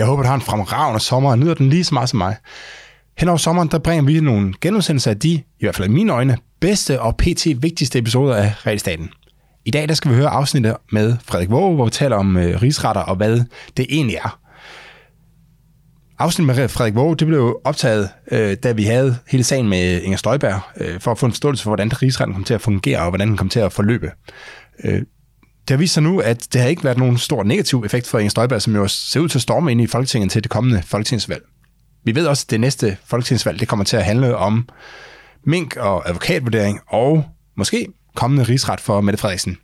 Jeg håber, du har en fremragende sommer og nyder den lige så meget som mig. Hen over sommeren, der bringer vi nogle genudsendelser af de, i hvert fald i mine øjne, bedste og pt. vigtigste episoder af Realstaten. I dag der skal vi høre afsnittet med Frederik Våge, hvor vi taler om øh, rigsretter og hvad det egentlig er. Afsnittet med Frederik Våge, det blev optaget, øh, da vi havde hele sagen med Inger Støjberg, øh, for at få en forståelse for, hvordan rigsretten kom til at fungere, og hvordan den kom til at forløbe. Øh, det har vist sig nu, at det har ikke været nogen stor negativ effekt for Inger Støjberg, som jo ser ud til at storme ind i Folketinget til det kommende folketingsvalg. Vi ved også, at det næste folketingsvalg det kommer til at handle om mink og advokatvurdering, og måske kommende rigsret for Mette Frederiksen.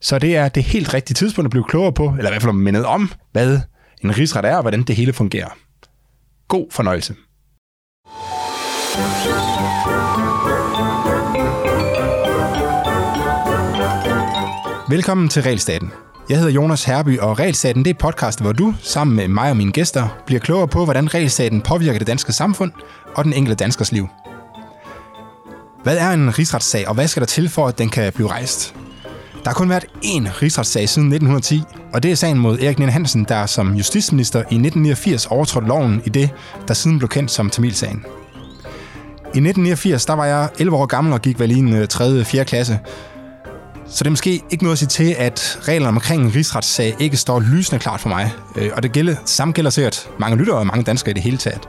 Så det er det helt rigtige tidspunkt at blive klogere på, eller i hvert fald mindet om, hvad en rigsret er, og hvordan det hele fungerer. God fornøjelse. Velkommen til Realstaten. Jeg hedder Jonas Herby, og Realstaten det er podcast, hvor du, sammen med mig og mine gæster, bliver klogere på, hvordan Realstaten påvirker det danske samfund og den enkelte danskers liv. Hvad er en rigsretssag, og hvad skal der til for, at den kan blive rejst? Der har kun været én rigsretssag siden 1910, og det er sagen mod Erik Nien Hansen, der som justitsminister i 1989 overtrådte loven i det, der siden blev kendt som Tamilsagen. I 1989 der var jeg 11 år gammel og gik vel i en øh, 3. 4. klasse, så det er måske ikke noget at sige til, at reglerne omkring en rigsretssag ikke står lysende klart for mig. Øh, og det gælder, samme gælder sikkert mange lyttere og mange danskere i det hele taget.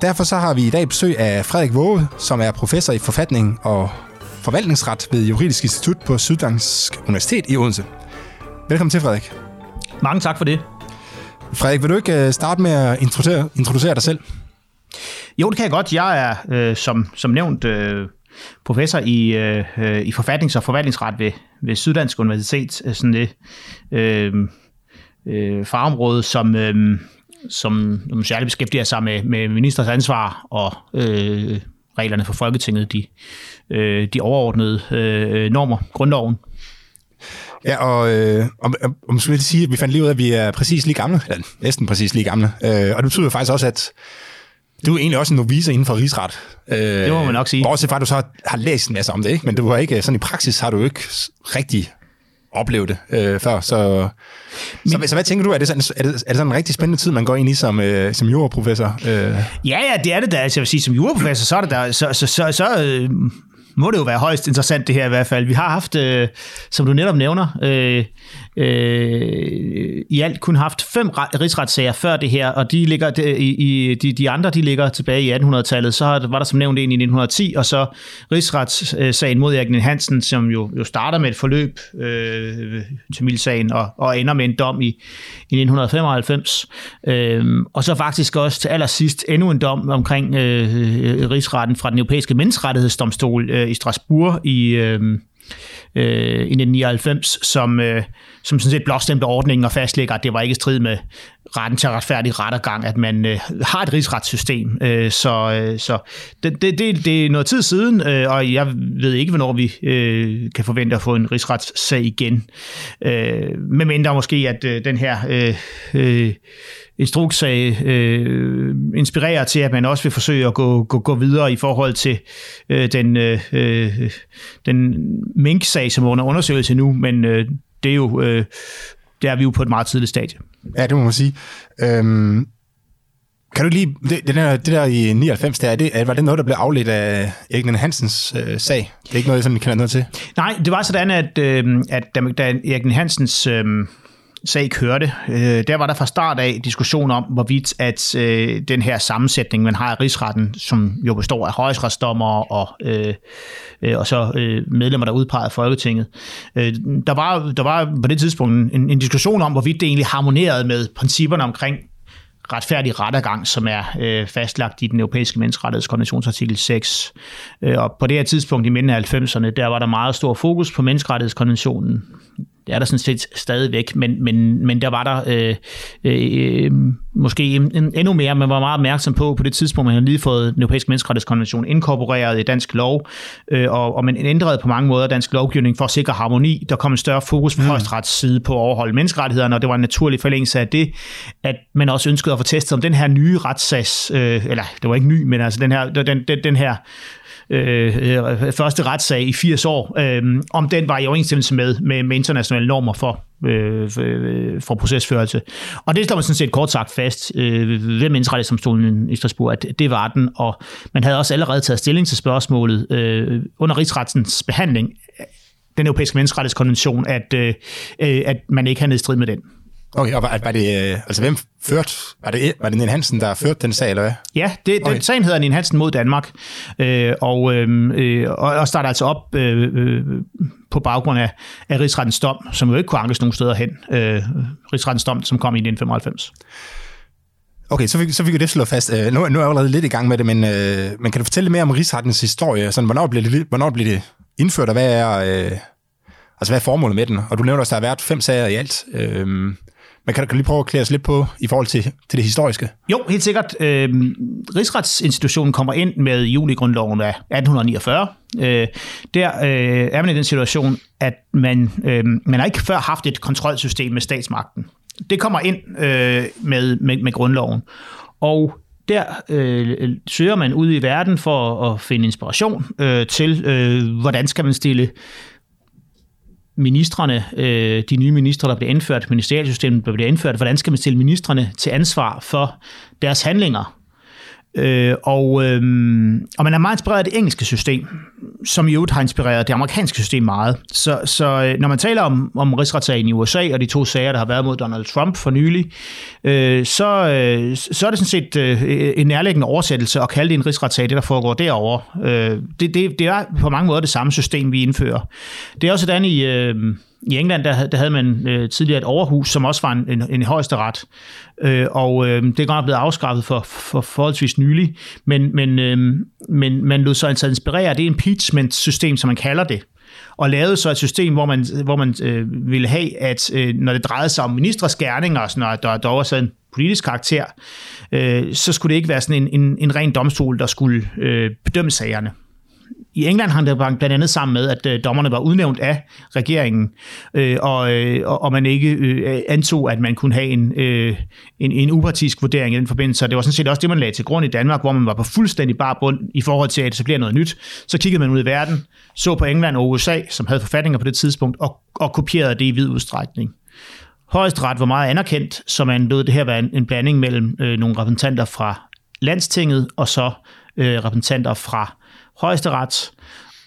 Derfor så har vi i dag besøg af Frederik Våge, som er professor i forfatning og forvaltningsret ved Juridisk Institut på Syddansk Universitet i Odense. Velkommen til, Frederik. Mange tak for det. Frederik, vil du ikke øh, starte med at introducere, introducere dig selv? Jo, det kan jeg godt. Jeg er, øh, som, som nævnt, øh, professor i, øh, øh i forfatnings- og forvaltningsret ved, ved Syddansk Universitet, øh, sådan det øh, øh, fagområde, som, øh, som, som særligt beskæftiger sig med, med ministers ansvar og øh, reglerne for Folketinget, de, øh, de overordnede øh, normer, grundloven. Ja, og øh, om, om skulle jeg sige, at vi fandt lige ud af, at vi er præcis lige gamle, eller næsten præcis lige gamle, øh, og det betyder faktisk også, at du er egentlig også en novice inden for rigsret. Øh, det må man nok sige. Bortset fra, at du så har læst en masse om det, ikke? men du har ikke, sådan i praksis har du ikke rigtig oplevet det øh, før. Så, men, så, så hvad tænker du, er det, sådan, er, det, er det sådan en rigtig spændende tid, man går ind i som, øh, som juraprofessor? Øh? Ja, ja, det er det da. Altså, jeg vil sige, som juraprofessor, så er det der, så, så, så, så øh, må det jo være højst interessant det her i hvert fald. Vi har haft, øh, som du netop nævner, øh, øh, i alt kun haft fem rigsretssager før det her, og de ligger i, i de, de andre de ligger tilbage i 1800-tallet. Så var der som nævnt en i 1910, og så rigsretssagen mod Erik Hansen, som jo, jo starter med et forløb øh, til Milsagen og, og ender med en dom i, i 1995. Øh, og så faktisk også til allersidst endnu en dom omkring øh, rigsretten fra den europæiske menneskerettighedsdomstol øh, i Strasbourg i... Øh, øh, i 1999, som, øh, som sådan set blåstemte ordningen og fastlægger, at det var ikke i strid med retten til retfærdig rettergang, at man øh, har et rigsretssystem. Øh, så øh, så det, det, det, det er noget tid siden, øh, og jeg ved ikke, hvornår vi øh, kan forvente at få en rigsretssag igen. Øh, medmindre måske, at øh, den her... Øh, øh, instrukssag øh, inspirerer til, at man også vil forsøge at gå, gå, gå videre i forhold til øh, den, øh, øh den mink-sag, som er under undersøgelse nu, men øh, det er jo øh, det er vi jo på et meget tidligt stadie. Ja, det må man sige. Øhm, kan du lige, det, det, der, det der i 99, der, er det, var det noget, der blev afledt af Erik Hansens øh, sag? Det er ikke noget, jeg sådan kender noget til? Nej, det var sådan, at, øh, at da, da Erik Hansens øh, sag kørte, øh, der var der fra start af diskussion om, hvorvidt at øh, den her sammensætning, man har i rigsretten, som jo består af højesteretsdommer og, øh, øh, og så øh, medlemmer, der udpeger Folketinget, øh, der, var, der var på det tidspunkt en, en diskussion om, hvorvidt det egentlig harmonerede med principperne omkring retfærdig rettergang, som er øh, fastlagt i den europæiske menneskerettighedskonventions artikel 6. Øh, og på det her tidspunkt i midten af 90'erne, der var der meget stor fokus på menneskerettighedskonventionen. Det er der sådan set stadigvæk, men, men, men der var der øh, øh, måske en, endnu mere, man var meget opmærksom på på det tidspunkt, man havde lige fået den europæiske menneskerettighedskonvention inkorporeret i dansk lov, øh, og, og man ændrede på mange måder dansk lovgivning for at sikre harmoni. Der kom en større fokus på mm. højesterets side på at overholde menneskerettighederne, og det var en naturlig forlængelse af det, at man også ønskede at få testet om den her nye retssags, øh, eller det var ikke ny, men altså den her, den, den, den her øh, første retssag i 80 år, øh, om den var i overensstemmelse med, med, med internationale normer for, øh, for procesførelse. Og det står man sådan set kort sagt fast øh, ved menneskerettighedsdomstolen i Strasbourg, at det var den, og man havde også allerede taget stilling til spørgsmålet øh, under rigsrettens behandling den europæiske menneskerettighedskonvention, at, øh, øh at man ikke havde strid med den. Okay, og var, var det, øh, altså hvem ført, var det, var det Nien Hansen, der førte den sag, eller hvad? Ja, det, okay. den, sagen hedder Nien Hansen mod Danmark, øh, og, øhm, øh, og, og starter altså op øh, øh, på baggrund af, af rigsrettens dom, som jo ikke kunne ankes nogen steder hen. Øh, rigsrettens dom, som kom i 1995. Okay, så fik, så fik vi det slået fast. Øh, nu, nu er jeg allerede lidt i gang med det, men, øh, men kan du fortælle mere om rigsrettens historie? Sådan, hvornår, blev det, hvornår blev det indført, og hvad er, øh, altså, hvad er formålet med den? Og du nævner også, at der har været fem sager i alt. Øh, men kan du lige prøve at klæde os lidt på i forhold til, til det historiske? Jo, helt sikkert. Øh, Rigsretsinstitutionen kommer ind med juligrundloven af 1849. Øh, der øh, er man i den situation, at man, øh, man har ikke før haft et kontrolsystem med statsmagten. Det kommer ind øh, med, med, med grundloven. Og der øh, søger man ud i verden for at finde inspiration øh, til, øh, hvordan skal man stille ministerne, øh, de nye ministre, der bliver indført, ministerialsystemet, der bliver indført, hvordan skal man stille ministerne til ansvar for deres handlinger? Øh, og, øh, og man er meget inspireret af det engelske system, som i øvrigt har inspireret det amerikanske system meget. Så, så øh, når man taler om, om rigsretssagen i USA og de to sager, der har været mod Donald Trump for nylig, øh, så, øh, så er det sådan set øh, en nærliggende oversættelse at kalde det en rigsretssag, det der foregår derovre. Øh, det, det, det er på mange måder det samme system, vi indfører. Det er også sådan i... Øh, i England, der, der havde man øh, tidligere et overhus, som også var en, en, en højesteret, øh, og øh, det er godt blevet afskaffet for, for forholdsvis nylig, men, men, øh, men man lod sig altså inspirere det er impeachment-system, som man kalder det, og lavede så et system, hvor man, hvor man øh, ville have, at øh, når det drejede sig om ministres gerninger, og sådan, og der, der var sådan en politisk karakter, øh, så skulle det ikke være sådan en, en, en ren domstol, der skulle øh, bedømme sagerne i England hang det blandt andet sammen med, at øh, dommerne var udnævnt af regeringen, øh, og, øh, og man ikke øh, antog, at man kunne have en, øh, en, en upartisk vurdering i den forbindelse. det var sådan set også det, man lagde til grund i Danmark, hvor man var på fuldstændig bar bund i forhold til at etablere noget nyt. Så kiggede man ud i verden, så på England og USA, som havde forfatninger på det tidspunkt, og, og kopierede det i vid udstrækning. Højesteret var meget anerkendt, så man lod det her være en, en blanding mellem øh, nogle repræsentanter fra landstinget og så øh, repræsentanter fra højesteret,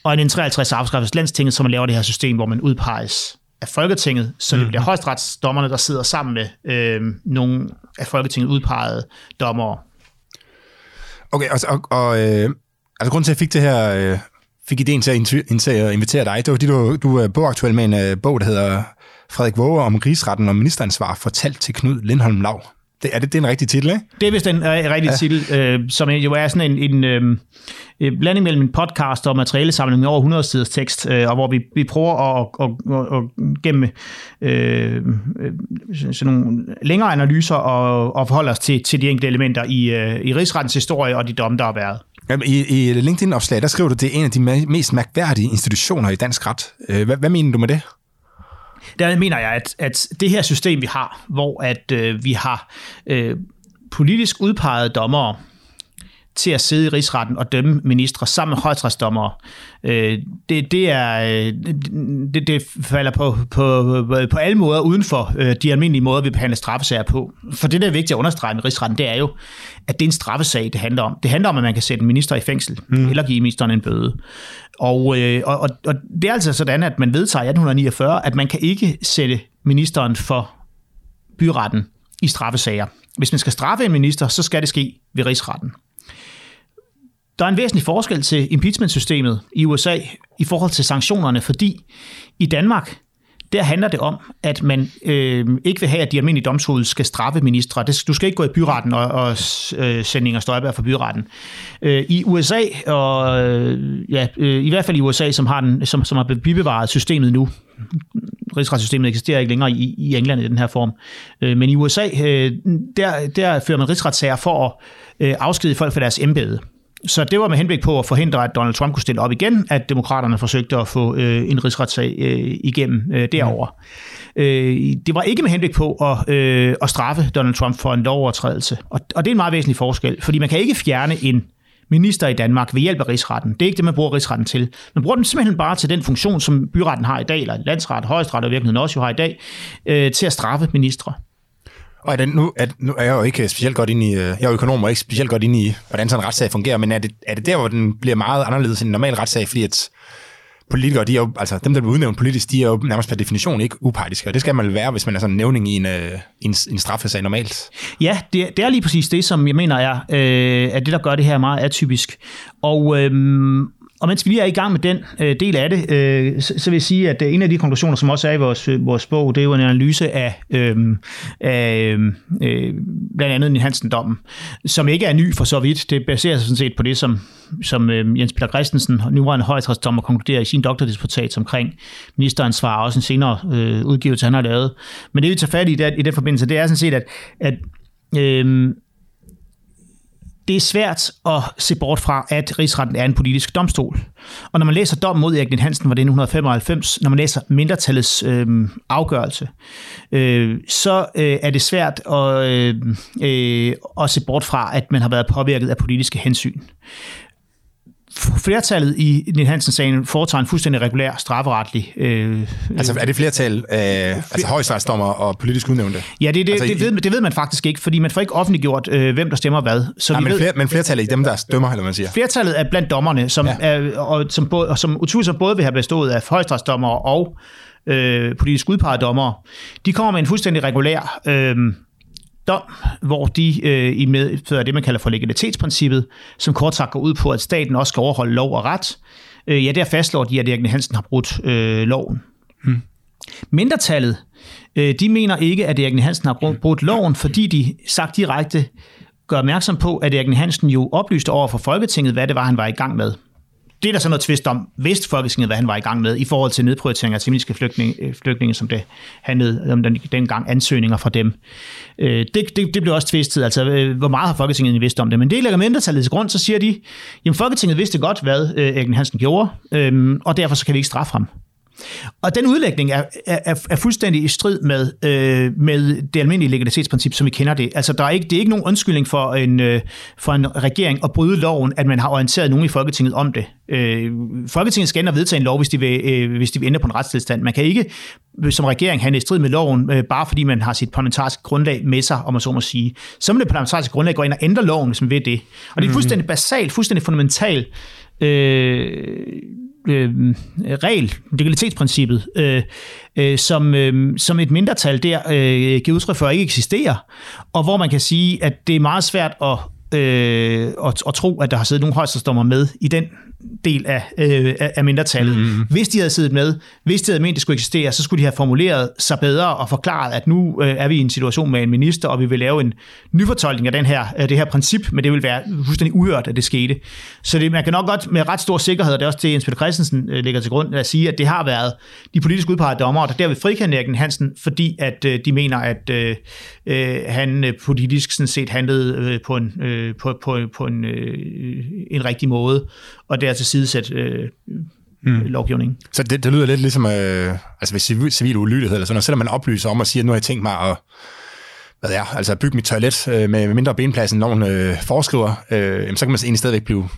og en 53 afskaffes landstinget, som man laver det her system, hvor man udpeges af Folketinget, så det mm. bliver højesteretsdommerne, der sidder sammen med øh, nogle af Folketinget udpegede dommere. Okay, og, og, og øh, altså grunden til, at jeg fik det her, øh, fik ideen til at invitere dig, det var fordi, du, du er bogaktuel med en øh, bog, der hedder Frederik Våge om rigsretten og ministeransvar, fortalt til Knud Lindholm Lav. Det, er det, det er en rigtig titel, ikke? Det er vist en uh, rigtig ja. titel, øh, som jo er sådan en, en øh, blanding mellem en podcast og materialesamling med over 100 siders tekst, øh, og hvor vi, vi prøver at, at, at, at gemme øh, sådan nogle længere analyser og, og forholde os til, til de enkelte elementer i, øh, i rigsrettens historie og de domme, der har været. I, i LinkedIn-opslag, der skriver du, at det er en af de mest mærkværdige institutioner i dansk ret. Øh, hvad, hvad mener du med det? Der mener jeg, at, at det her system, vi har, hvor at øh, vi har øh, politisk udpegede dommere, til at sidde i rigsretten og dømme ministre sammen med højtrætsdommere. Øh, det, det, er, øh, det, det falder på, på, på alle måder uden for øh, de almindelige måder, vi behandler straffesager på. For det, der er vigtigt at understrege med rigsretten, det er jo, at det er en straffesag, det handler om. Det handler om, at man kan sætte en minister i fængsel, mm. eller give ministeren en bøde. Og, og, og, og det er altså sådan, at man vedtager i 1849, at man kan ikke sætte ministeren for byretten i straffesager. Hvis man skal straffe en minister, så skal det ske ved rigsretten. Der er en væsentlig forskel til impeachment-systemet i USA i forhold til sanktionerne, fordi i Danmark, der handler det om, at man øh, ikke vil have, at de almindelige domstole skal straffe ministre. Det, du skal ikke gå i byretten og, og øh, sende Inger Støjberg fra byretten. Øh, I USA, og øh, ja, øh, i hvert fald i USA, som har, den, som, som har bibevaret systemet nu, rigsretssystemet eksisterer ikke længere i, i England i den her form, øh, men i USA, øh, der, der fører man rigsretssager for at øh, afskedige folk fra deres embede. Så det var med henblik på at forhindre, at Donald Trump kunne stille op igen, at demokraterne forsøgte at få øh, en rigsretssag øh, igennem øh, derover. Mm. Øh, det var ikke med henblik på at, øh, at straffe Donald Trump for en lovovertrædelse. Og, og det er en meget væsentlig forskel, fordi man kan ikke fjerne en minister i Danmark ved hjælp af rigsretten. Det er ikke det, man bruger rigsretten til. Man bruger den simpelthen bare til den funktion, som byretten har i dag, eller landsret, højesteret og virkeligheden også jo har i dag, øh, til at straffe ministre. Og er det, nu, er, nu er jeg jo ikke specielt godt inde i, øh, jeg er økonom og ikke specielt godt inde i, hvordan sådan en retssag fungerer, men er det, er det der, hvor den bliver meget anderledes end en normal retssag, fordi at politikere, de er jo, altså dem, der bliver udnævnt politisk, de er jo nærmest per definition ikke upartiske, og det skal man være, hvis man er sådan en nævning i en, øh, en, en straffesag normalt. Ja, det, det er lige præcis det, som jeg mener er, øh, er det, der gør det her meget atypisk. Og, øh, og mens vi lige er i gang med den øh, del af det, øh, så, så vil jeg sige, at øh, en af de konklusioner, som også er i vores, øh, vores bog, det er jo en analyse af, øh, af øh, øh blandt andet Hansen-dommen, som ikke er ny for så vidt. Det baserer sig sådan set på det, som, som øh, Jens Peter Christensen, nuværende højtrætsdommer, konkluderer i sin doktordisputat omkring ministeransvar, og også en senere øh, udgivelse, han har lavet. Men det, vi tager fat i der, i den forbindelse, det er sådan set, at, at øh, det er svært at se bort fra, at rigsretten er en politisk domstol. Og når man læser dommen mod Erik Hansen var det 1995, når man læser mindretallets øh, afgørelse, øh, så øh, er det svært at, øh, øh, at se bort fra, at man har været påvirket af politiske hensyn flertallet i Niel Hansen-sagen foretager en fuldstændig regulær strafferetlig... Øh, altså er det flertal af altså højstrætsdommer og politisk udnævnte? Ja, det, det, altså, det, ved, det ved man faktisk ikke, fordi man får ikke offentliggjort, øh, hvem der stemmer hvad. Så nej, vi men, ved, flere, men flertallet i dem, der stemmer, eller man siger? Flertallet er blandt dommerne, som, ja. er, og, som, både, og som utvivlsomt både vil have bestået af højstrætsdommer og øh, politisk udpegede dommer. De kommer med en fuldstændig regulær... Øh, dom, hvor de øh, i medfører det, man kalder for legalitetsprincippet, som kort sagt går ud på, at staten også skal overholde lov og ret. Øh, ja, der fastslår de, at Erik Hansen har brudt øh, loven. Hmm. Mindretallet, øh, de mener ikke, at Erik Hansen har brudt loven, fordi de sagt direkte gør opmærksom på, at Erik Hansen jo oplyste over for Folketinget, hvad det var, han var i gang med det er der så noget tvist om, vidste Folketinget, hvad han var i gang med, i forhold til nedprioritering af civiliske flygtninge, øh, flygtninge, som det handlede om den, dengang ansøgninger fra dem. Øh, det, det, det blev også tvistet, altså øh, hvor meget har Folketinget vidst om det, men det lægger mindretallet til grund, så siger de, jamen Folketinget vidste godt, hvad øh, Erik Hansen gjorde, øhm, og derfor så kan vi ikke straffe ham. Og den udlægning er, er, er fuldstændig i strid med, øh, med det almindelige legalitetsprincip, som vi kender det. Altså, der er ikke, det er ikke nogen undskyldning for en, øh, for en regering at bryde loven, at man har orienteret nogen i Folketinget om det. Øh, Folketinget skal og vedtage en lov, hvis de, vil, øh, hvis de vil ændre på en retstilstand. Man kan ikke som regering have en strid med loven, øh, bare fordi man har sit parlamentariske grundlag med sig, om man så må sige. Så må det parlamentariske grundlag gå ind og ændre loven, hvis man vil det. Og det er mm. fuldstændig basalt, fuldstændig fundamentalt øh, øh, regel, legalitetsprincippet, øh, øh, som, øh, som et mindretal der øh, giver udtryk for ikke eksisterer, og hvor man kan sige, at det er meget svært at, øh, at, at tro, at der har siddet nogle højstesdommer med i den del af, øh, af mindretallet. Mm. Hvis de havde siddet med, hvis de havde ment, det skulle eksistere, så skulle de have formuleret sig bedre og forklaret, at nu øh, er vi i en situation med en minister, og vi vil lave en nyfortolkning af den her, af det her princip, men det vil være fuldstændig uhørt, at det skete. Så det, man kan nok godt med ret stor sikkerhed, og det er også det, Jens Peter Christensen øh, lægger til grund, at sige, at det har været de politisk udpegede dommere, der derved frikender Erik Hansen, fordi at øh, de mener, at øh, øh, han øh, politisk sådan set handlede øh, på en, øh, på, på, på en, øh, en rigtig måde, og der til sidesætte øh, mm. lovgivningen. Så det, det lyder lidt ligesom øh, altså ved civil, civil ulydighed, eller sådan noget. Selvom man oplyser om at sige, at nu har jeg tænkt mig at hvad er, altså bygge mit toilet øh, med mindre benplads, end loven øh, foreskriver, øh, jamen, så kan man egentlig stadigvæk blive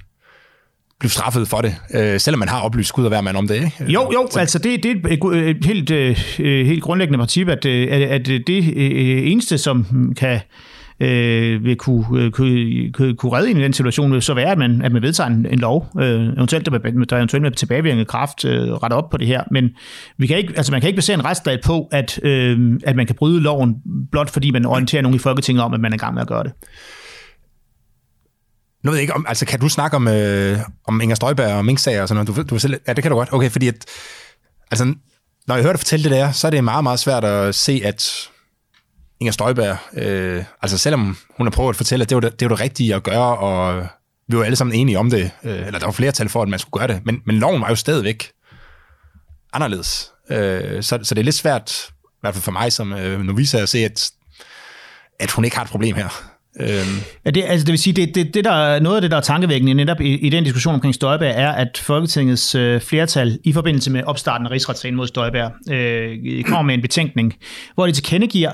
blive straffet for det, øh, selvom man har oplyst Gud og hver mand om det, ikke? Jo, jo, så. altså det, det er et helt, øh, helt grundlæggende princip, at, øh, at, at det eneste, som kan øh, Øh, vil kunne, øh, kunne, kunne, kunne redde en i den situation, så være, at man, at man vedtager en, en lov, øh, eventuelt, der, der eventuelt med tilbagevirkende kraft øh, retter op på det her. Men vi kan ikke, altså man kan ikke basere en retsstat på, at, øh, at man kan bryde loven, blot fordi man orienterer nogen i Folketinget om, at man er i gang med at gøre det. Nu ved jeg ikke, om, altså kan du snakke om, øh, om Inger Støjberg og Mink-sager og sådan noget? Du, du selv, ja, det kan du godt. Okay, fordi at, altså, når jeg hører dig fortælle det der, så er det meget, meget svært at se, at Inger Støjberg, øh, altså selvom hun har prøvet at fortælle, at det var det, det, var det rigtige at gøre, og vi var alle sammen enige om det, øh, eller der var flertal for, at man skulle gøre det, men, men loven var jo stadigvæk anderledes. Øh, så, så det er lidt svært, i hvert fald for mig som øh, novice, at se, at, at hun ikke har et problem her. Øhm. Ja, det, altså det vil sige, det, det, det der, noget af det, der er tankevækkende netop i, i den diskussion omkring Støjberg, er, at Folketingets øh, flertal i forbindelse med opstarten af rigsretssagen mod Støjberg øh, kommer med en betænkning, hvor de tilkendegiver,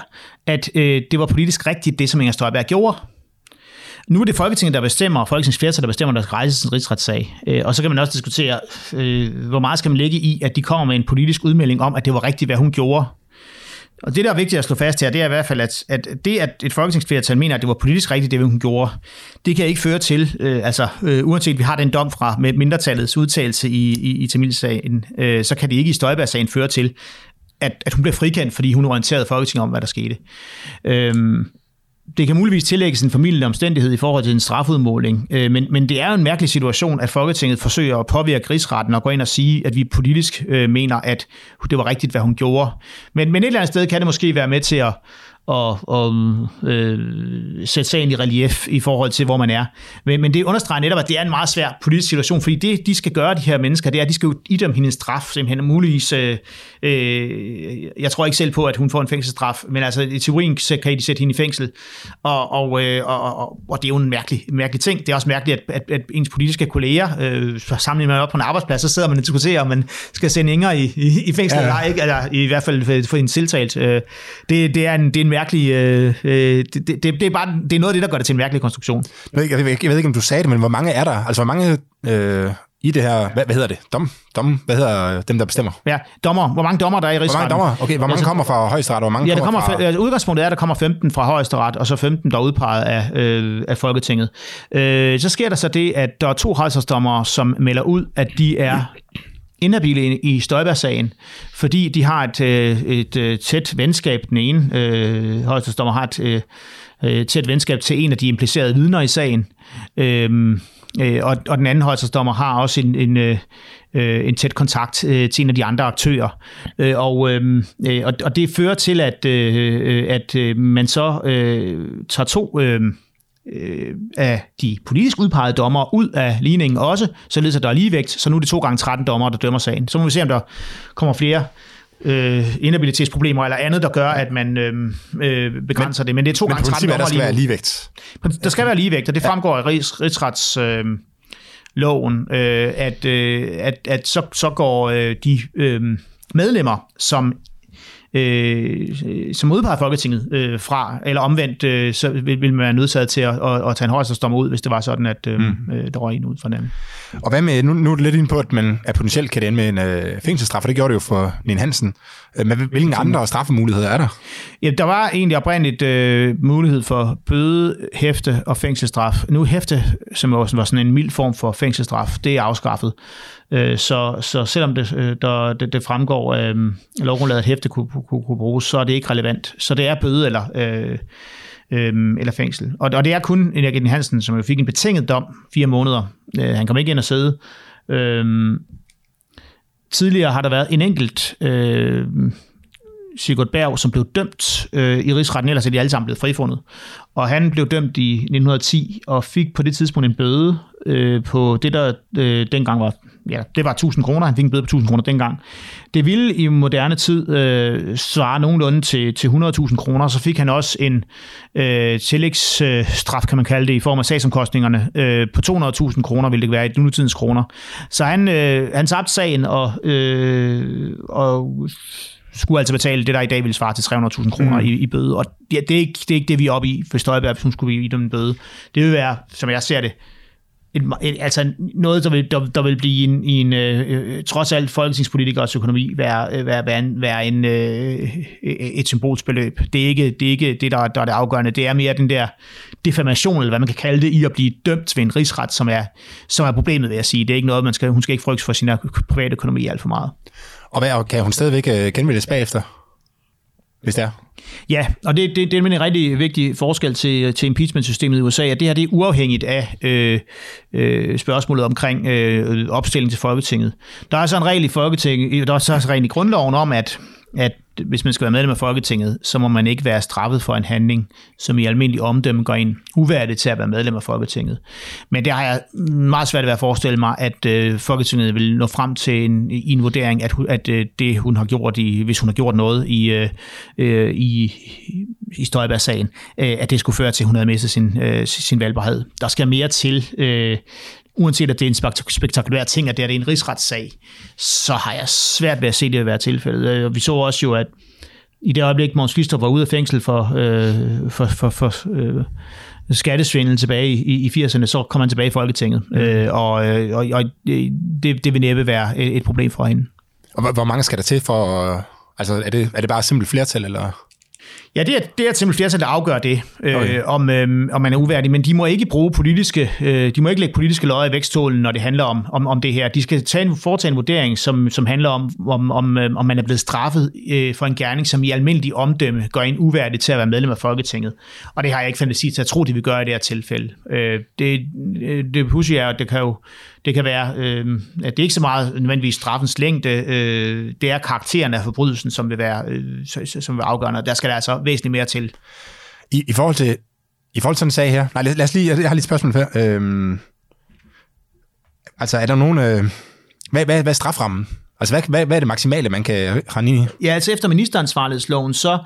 at øh, det var politisk rigtigt, det som Inger Støjberg gjorde. Nu er det Folketinget, der bestemmer, Folketingets flertal, der bestemmer, der skal rejses en rigsretssag. Øh, og så kan man også diskutere, øh, hvor meget skal man lægge i, at de kommer med en politisk udmelding om, at det var rigtigt, hvad hun gjorde. Og det, der er vigtigt at slå fast her, det er i hvert fald, at, at det, at et folketingsflertal mener, at det var politisk rigtigt, det hun gjorde, det kan ikke føre til, øh, altså øh, uanset vi har den dom fra med mindretallets udtalelse i, i, i Tamilsagen, øh, så kan det ikke i Støjberg-sagen føre til, at, at hun bliver frikendt, fordi hun orienterede Folketinget om, hvad der skete. Øh, det kan muligvis tillægges en familielig omstændighed i forhold til en strafudmåling, øh, men, men det er jo en mærkelig situation, at Folketinget forsøger at påvirke rigsretten og gå ind og sige, at vi politisk øh, mener, at det var rigtigt, hvad hun gjorde. Men, men et eller andet sted kan det måske være med til at, og, og øh, sætte sagen i relief i forhold til, hvor man er. Men, men det understreger netop, at det er en meget svær politisk situation, fordi det, de skal gøre, de her mennesker, det er, at de skal jo idømme hende en straf, simpelthen muligvis. Øh, øh, jeg tror ikke selv på, at hun får en fængselsstraf, men altså i teorien kan de sætte hende i fængsel, og, og, øh, og, og, og det er jo en mærkelig, mærkelig ting. Det er også mærkeligt, at, at, at ens politiske kolleger, øh, sammenlignet med op på en arbejdsplads, så sidder man og diskuterer, om man skal sende Inger i, i, i fængsel ja, ja. eller ikke, eller i hvert fald for en tiltalt. Øh, det, det, er en, det er en mærkelig... Øh, øh, det, det, det, er bare, det er noget af det, der gør det til en mærkelig konstruktion. Jeg ved, jeg, ved, jeg ved ikke, om du sagde det, men hvor mange er der? Altså, hvor mange øh, i det her... Hvad, hvad hedder det? Dom? Dom? Hvad hedder dem, der bestemmer? Ja, dommer. Hvor mange dommer der er i rigsretten? Hvor mange dommer? Okay, hvor mange altså, kommer fra højesteret, hvor mange ja, det kommer, kommer fra... Altså, udgangspunktet er, at der kommer 15 fra højesteret, og så 15, der er udpeget af, øh, af Folketinget. Øh, så sker der så det, at der er to højesteretsdommere, som melder ud, at de er inhabile i Støjberg-sagen, fordi de har et, øh, et, et tæt venskab. Den ene øh, højestedommer har et øh, øh, tæt venskab til en af de implicerede vidner i sagen, øhm, øh, og, og den anden højestedommer har også en, en, øh, en tæt kontakt øh, til en af de andre aktører. Øh, og, øhm, øh, og, og det fører til, at, øh, at man så øh, tager to... Øh, øh, af de politisk udpegede dommer ud af ligningen også, således at der er ligevægt, så nu er det to gange 13 dommer, der dømmer sagen. Så må vi se, om der kommer flere øh, inhabilitetsproblemer eller andet, der gør, at man øh, øh, begrænser men, det. Men det er to gange 13 dommer. der skal være ligevægt. Der skal være ligevægt, og det fremgår af rigsrets... Øh, loven, øh, at, øh, at, at så, så går øh, de øh, medlemmer, som øh, som udpeger Folketinget øh, fra, eller omvendt, øh, så vil, vil man være nødsaget til at, at, at tage en højesteretsdommer ud, hvis det var sådan, at øh, mm. øh, der var en ud fra den. Og hvad med, nu, nu er det lidt ind på, at man er potentielt kan det ende med en øh, fængselsstraf, og det gjorde det jo for Nien Hansen. Øh, men hvilke andre straffemuligheder er der? Ja, der var egentlig oprindeligt øh, mulighed for bøde, hæfte og fængselsstraf. Nu hæfte, som også var sådan en mild form for fængselsstraf, det er afskaffet. Øh, så, så selvom det, øh, der, det, det fremgår af øh, lovgrundlaget, at hæfte kunne, kunne, kunne bruges, så er det ikke relevant. Så det er bøde eller, øh, øh, eller fængsel. Og, og det er kun Erik Hansen, som jo fik en betinget dom, fire måneder. Øh, han kom ikke ind og sidde. Øh, tidligere har der været en enkelt øh, Sigurd Berg, som blev dømt øh, i rigsretten, ellers er de alle sammen blevet frifundet. Og han blev dømt i 1910 og fik på det tidspunkt en bøde øh, på det, der øh, dengang var, ja, det var 1000 kroner. Han fik en bøde på 1000 kroner dengang. Det ville i moderne tid øh, svare nogenlunde til, til 100.000 kroner. Så fik han også en øh, tillægsstraf, kan man kalde det, i form af sagsomkostningerne. Øh, på 200.000 kroner ville det være i nutidens kroner. Så han, øh, han tabte sagen og, øh, og skulle altså betale det, der i dag ville svare til 300.000 kroner mm. i, i bøde. Og det, det, er ikke, det er ikke det, vi er oppe i for Støjberg, hvis hun skulle i dem en bøde. Det vil være, som jeg ser det, et, et, altså noget, der vil, der, der vil blive en, en øh, øh trods alt folketingspolitikers økonomi være, øh, være, være, en, være en, øh, et symbolsbeløb. Det er ikke det, er ikke det der, der er det afgørende. Det er mere den der defamation, eller hvad man kan kalde det, i at blive dømt ved en rigsret, som er, som er problemet, vil jeg sige. Det er ikke noget, man skal, hun skal ikke frygte for sin private økonomi alt for meget. Og hvad, kan hun stadigvæk øh, genvælges bagefter? Hvis det er. Ja, og det, det, det er en rigtig vigtig forskel til, til impeachment-systemet i USA, at det her det er uafhængigt af øh, øh, spørgsmålet omkring øh, opstilling til Folketinget. Der er så en regel i Folketinget, der er så en regel i grundloven om, at at hvis man skal være medlem af Folketinget, så må man ikke være straffet for en handling, som i almindelig omdømme går ind uværdigt til at være medlem af Folketinget. Men det har jeg meget svært ved at forestille mig, at øh, Folketinget vil nå frem til en, i en vurdering, at, at øh, det hun har gjort, i, hvis hun har gjort noget i, øh, øh i, i Støjbergs-sagen, øh, at det skulle føre til, at hun havde mistet sin, øh, sin valgbarhed. Der skal mere til, øh, uanset at det er en spektakulær ting, at det er en rigsretssag, så har jeg svært ved at se det at være tilfældet. Øh, vi så også jo, at i det øjeblik, Måns Glistrup var ude af fængsel for, øh, for, for, for øh, skattesvindel tilbage i, i 80'erne, så kom han tilbage i Folketinget. Mm. Øh, og øh, og, og det, det vil næppe være et, et problem for hende. Og hvor, hvor mange skal der til for... Altså, er det, er det bare simpelt flertal, eller... Ja, det er, det er simpelthen flertal, der afgør det, øh, okay. om, øh, om man er uværdig, men de må ikke bruge politiske, øh, de må ikke lægge politiske lodder i vækstålen, når det handler om, om, om det her. De skal tage en, foretage en vurdering, som, som handler om, om, om, øh, om man er blevet straffet øh, for en gerning, som i almindelig omdømme gør en uværdig til at være medlem af Folketinget. Og det har jeg ikke fantasi til at tro, de vil gøre i det her tilfælde. Øh, det, øh, det husker jeg, at det kan jo det kan være, øh, at det er ikke så meget nødvendigvis straffens længde, øh, det er karakteren af forbrydelsen, som vil være, øh, som vil afgørende. Der skal der altså væsentligt mere til. I, i forhold til i forhold til sådan en sag her, nej, lad, lad os lige, jeg har lige et spørgsmål før. Øhm, altså, er der nogen, øh, hvad, hvad, hvad er straframmen? Altså, hvad, hvad, hvad er det maksimale, man kan rende i? Ja, altså efter ministeransvarlighedsloven, så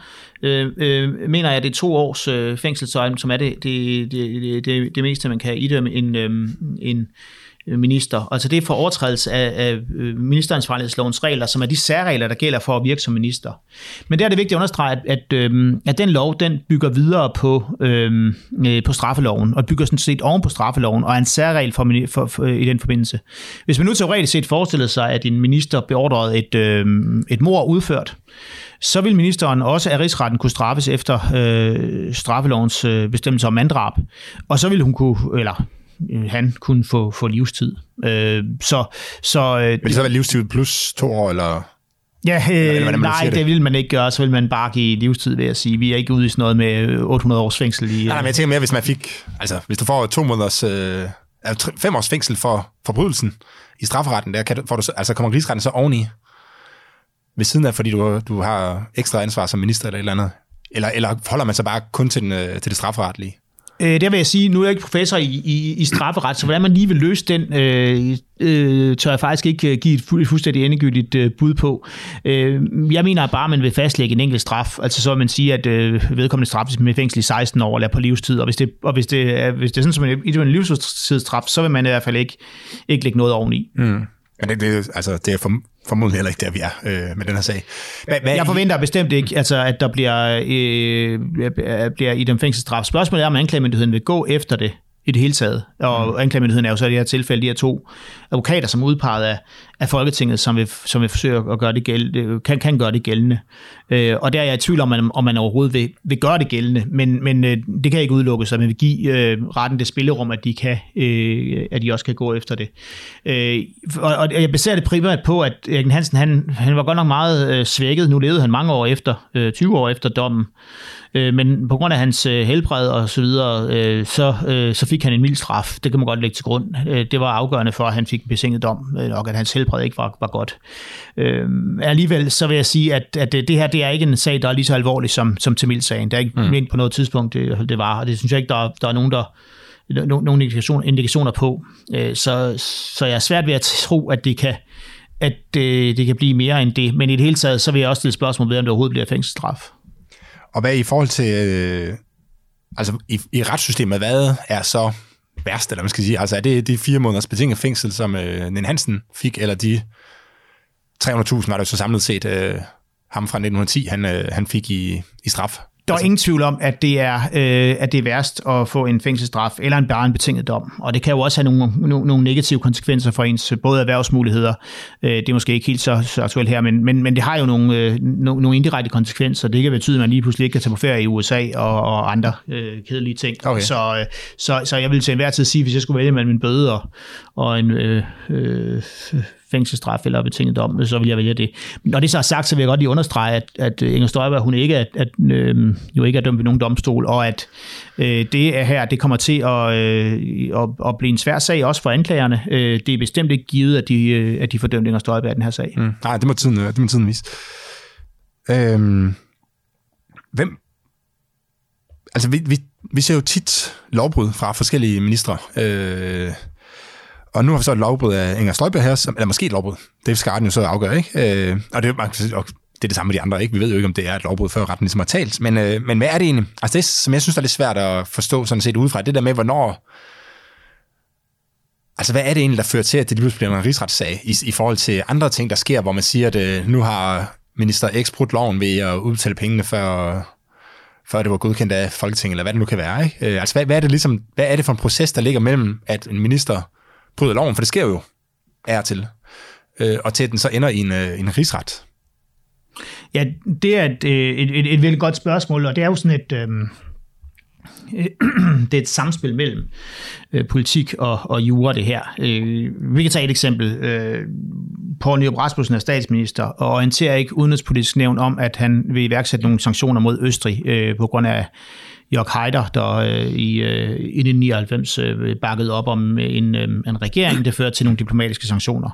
øh, øh, mener jeg, at det er to års øh, fængsel, som er det, det, det, det, det meste, man kan idømme en, øh, en minister. Altså det er for overtrædelse af, af øh, ministeransvarlighedslovens regler, som er de særregler, der gælder for at virke som minister. Men der er det vigtigt at understrege, at, at, øhm, at den lov, den bygger videre på, øhm, øh, på straffeloven, og bygger sådan set oven på straffeloven, og er en særregel for, for, for, øh, i den forbindelse. Hvis man nu teoretisk set forestillede sig, at en minister beordrede et, øhm, et mor udført, så vil ministeren også af rigsretten kunne straffes efter øh, straffelovens øh, bestemmelser om manddrab. Og så vil hun kunne, eller han kunne få, få livstid. Øh, så, så, øh, vil det så være livstid plus to år, eller... Ja, øh, eller, eller, nej, det? det vil man ikke gøre, så vil man bare give livstid, vil jeg sige. Vi er ikke ude i sådan noget med 800 års fængsel. I, nej, nej, men jeg tænker mere, hvis man fik, altså hvis du får to måneders, øh, fem års fængsel for forbrydelsen i strafferetten, der kan, får du, altså kommer rigsretten så oveni ved siden af, fordi du, du har ekstra ansvar som minister eller et eller andet? Eller, eller holder man så bare kun til, den, øh, til det strafferetlige? Øh, der vil jeg sige, nu er jeg ikke professor i, i, i strafferet, så hvordan man lige vil løse den, øh, øh, tør jeg faktisk ikke øh, give et, fu- et fuldstændig endegyldigt øh, bud på. Øh, jeg mener bare, at man vil fastlægge en enkelt straf, altså så vil man sige, at øh, vedkommende straffes med fængsel i 16 år eller på livstid, og hvis det, og hvis det, er, hvis det er sådan, som en, en livstidsstraf, så vil man i hvert fald ikke, ikke lægge noget oveni. Mm. Men det, det, altså, det er for, formodentlig heller ikke der, vi er øh, med den her sag. Hvad, hvad jeg forventer bestemt ikke, altså, at der bliver, øh, bliver i den fængselsstraf. Spørgsmålet er, om anklagemyndigheden vil gå efter det i det hele taget. Og mm. anklagemyndigheden er jo så i det her tilfælde de her to advokater, som er udpeget af, af Folketinget, som vil, som vil forsøge at gøre det gældende, kan, kan gøre det gældende. Øh, og der er jeg i tvivl om, man, om man overhovedet vil, vil gøre det gældende, men, men øh, det kan ikke udelukkes, at man vil give øh, retten det spillerum, at de, kan, øh, at de også kan gå efter det. Øh, og, og jeg baserer det primært på, at Erik Hansen, han, han var godt nok meget øh, svækket. Nu levede han mange år efter, øh, 20 år efter dommen. Øh, men på grund af hans øh, helbred og så videre, øh, så, øh, så fik han en mild straf. Det kan man godt lægge til grund. Øh, det var afgørende for, at han fik en besinget dom, øh, og at hans helbred ikke var, var godt. Øh, alligevel så vil jeg sige, at, at det her det er ikke en sag, der er lige så alvorlig som, som Tamil-sagen. Det er ikke mm. på noget tidspunkt, det, det var, og det synes jeg ikke, der, der er nogen, der nogle indikationer, indikationer på. Øh, så, så jeg er svært ved at tro, at det kan, at det, det kan blive mere end det. Men i det hele taget, så vil jeg også stille spørgsmål ved, om det overhovedet bliver fængselsstraf. Og hvad i forhold til, øh, altså i, i retssystemet, hvad er så værst, eller man skal sige, altså er det de fire måneders betinget fængsel, som øh, Nen Hansen fik, eller de 300.000 var det så samlet set øh, ham fra 1910, han, øh, han fik i, i straf? Der er altså, ingen tvivl om, at det er, øh, at det er værst at få en fængselsstraf eller en bare en betinget dom. Og det kan jo også have nogle, nogle, nogle negative konsekvenser for ens både erhvervsmuligheder. Øh, det er måske ikke helt så, så aktuelt her, men, men, men det har jo nogle, øh, nogle, nogle indirekte konsekvenser. Det kan betyde, at man lige pludselig ikke kan tage på ferie i USA og, og andre øh, kedelige ting. Okay. Så, øh, så, så jeg vil til enhver tid sige, hvis jeg skulle vælge mellem en bøde og, og en øh, øh, fængselsstraf eller betinget dom, så vil jeg vælge det. Når det så er sagt, så vil jeg godt lige understrege, at, at øh, Inger Støjberg, hun ikke er, at, øh, jo ikke er dømt ved nogen domstol, og at øh, det er her, det kommer til at, øh, at, at blive en svær sag, også for anklagerne. Øh, det er bestemt ikke givet, at de, øh, at de får dømt Inger Støjberg i den her sag. Mm. Nej, det må tiden, øh, det må tiden vise. Øhm, hvem, altså vi, vi, vi ser jo tit lovbrud fra forskellige ministre. Øh, og nu har vi så et lovbrud af Inger Støjberg her, som, eller måske et lovbrud. Det skal retten jo så afgøre, ikke? Øh, og det, man og det er det samme med de andre, ikke? Vi ved jo ikke, om det er et lovbrud, før retten ligesom har talt. Men, øh, men hvad er det egentlig? Altså det, som jeg synes er lidt svært at forstå sådan set udefra, det der med, hvornår... Altså hvad er det egentlig, der fører til, at det lige pludselig bliver en rigsretssag i, i forhold til andre ting, der sker, hvor man siger, at øh, nu har minister X brudt loven ved at udbetale pengene før, før det var godkendt af Folketinget, eller hvad det nu kan være. Ikke? Øh, altså, hvad, hvad, er det ligesom, hvad er det for en proces, der ligger mellem, at en minister bryder loven, for det sker jo er til, øh, og til at den så ender i en, øh, en rigsret? Ja, det er et, øh, et, et, et virkelig godt spørgsmål, og det er jo sådan et... Øh det er et samspil mellem øh, politik og, og jura, det her. Øh, vi kan tage et eksempel. Øh, Poul Nyrup Rasmussen er statsminister og orienterer ikke udenrigspolitisk nævn om, at han vil iværksætte nogle sanktioner mod Østrig øh, på grund af Jörg Haider, der øh, i, øh, i 1999 øh, bakkede op om øh, en, øh, en regering, der førte til nogle diplomatiske sanktioner.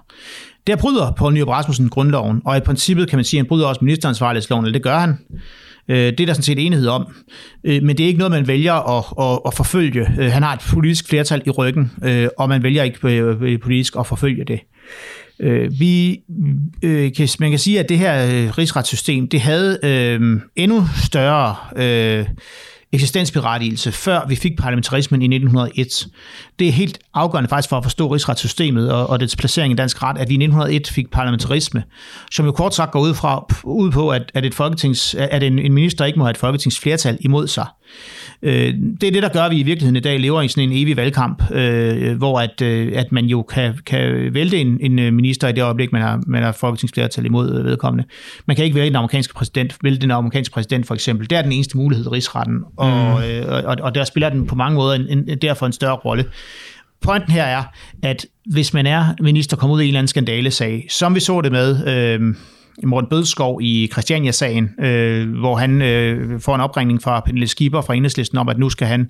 Der bryder Poul Nyrup Rasmussen grundloven, og i princippet kan man sige, at han bryder også ministeransvarlighedsloven, eller det gør han. Øh, det er der sådan set enighed om. Øh, men det er ikke noget, man vælger at, at, at forfølge. Han har et politisk flertal i ryggen, og man vælger ikke politisk at forfølge det. Vi, man kan sige, at det her rigsretssystem, det havde endnu større eksistensberettigelse, før vi fik parlamentarismen i 1901. Det er helt afgørende faktisk for at forstå rigsretssystemet og, og dets placering i dansk ret, at vi i 1901 fik parlamentarisme, som jo kort sagt går ud, fra, ud på, at, at, et folketings, at en, en minister ikke må have et folketingsflertal imod sig. Øh, det er det, der gør, at vi i virkeligheden i dag lever i sådan en evig valgkamp, øh, hvor at, øh, at man jo kan, kan vælte en, en minister i det øjeblik, man har, man har folketingsflertal imod vedkommende. Man kan ikke vælge den amerikanske præsident, vælge den amerikanske præsident for eksempel. Det er den eneste mulighed, rigsretten, og, mm. og, og, og der spiller den på mange måder en, en, derfor en større rolle. Pointen her er, at hvis man er minister, kommer ud i en eller anden skandalesag, som vi så det med... Øh, Morten Bødskov i Christiania-sagen, øh, hvor han øh, får en opringning fra Pernille Skipper fra Enhedslisten om, at nu skal han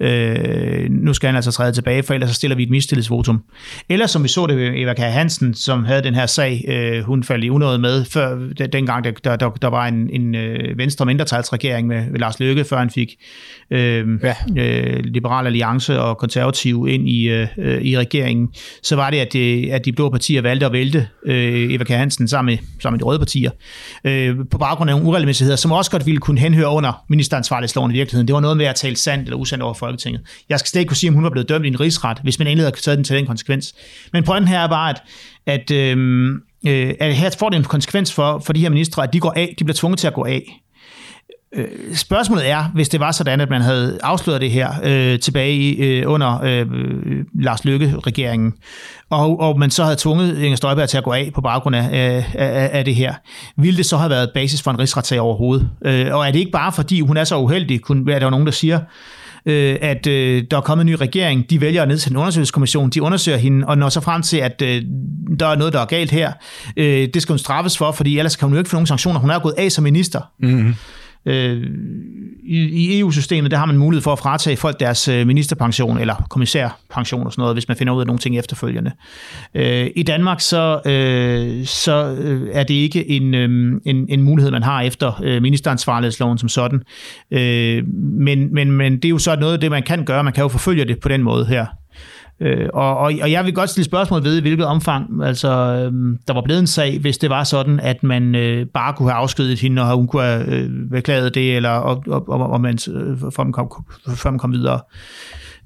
øh, nu skal han altså træde tilbage, for ellers så stiller vi et mistillidsvotum. Eller som vi så det ved Eva K. Hansen, som havde den her sag, øh, hun faldt i unåde med, før dengang der, der, der, der var en, en øh, venstre mindretalsregering med, med Lars Løkke, før han fik øh, ja. øh, Liberal Alliance og Konservative ind i, øh, i regeringen, så var det, at de, at de blå partier valgte at vælte øh, Eva K. Hansen sammen med, sammen med de røde partier, øh, på baggrund af nogle uregelmæssigheder, som også godt ville kunne henhøre under ministeransvarlighedsloven i virkeligheden. Det var noget med at tale sandt eller usandt over Folketinget. Jeg skal stadig kunne sige, om hun var blevet dømt i en rigsret, hvis man endelig havde taget den til den konsekvens. Men pointen her er bare, at, at, øhm, øh, at her får det en konsekvens for, for de her ministre, at de går af, de bliver tvunget til at gå af. Øh, spørgsmålet er, hvis det var sådan, at man havde afsløret det her øh, tilbage øh, under øh, Lars Løkke-regeringen, og, og man så havde tvunget Inger Støjberg til at gå af på baggrund af, af, af det her, ville det så have været basis for en rigsretssag overhovedet? Øh, og er det ikke bare fordi, hun er så uheldig, kunne være der nogen, der siger, øh, at øh, der er kommet en ny regering, de vælger at nedsætte en undersøgelseskommission, de undersøger hende, og når så frem til, at øh, der er noget, der er galt her, øh, det skal hun straffes for, fordi ellers kan hun jo ikke få nogen sanktioner. Hun er gået af som minister. Mm-hmm. Øh, i, I EU-systemet, der har man mulighed for at fratage folk deres øh, ministerpension eller kommissærpension og sådan noget, hvis man finder ud af nogle ting efterfølgende. Øh, I Danmark så, øh, så øh, er det ikke en, øh, en, en mulighed, man har efter øh, ministeransvarlighedsloven som sådan. Øh, men, men, men det er jo så noget af det, man kan gøre. Man kan jo forfølge det på den måde her. Øh, og, og, og jeg vil godt stille spørgsmål ved, i hvilket omfang altså, øh, der var blevet en sag, hvis det var sådan, at man øh, bare kunne have afskedet hende, og hun kunne have øh, beklaget det, eller og, og, og, og man, øh, før, man kom, før man kom videre.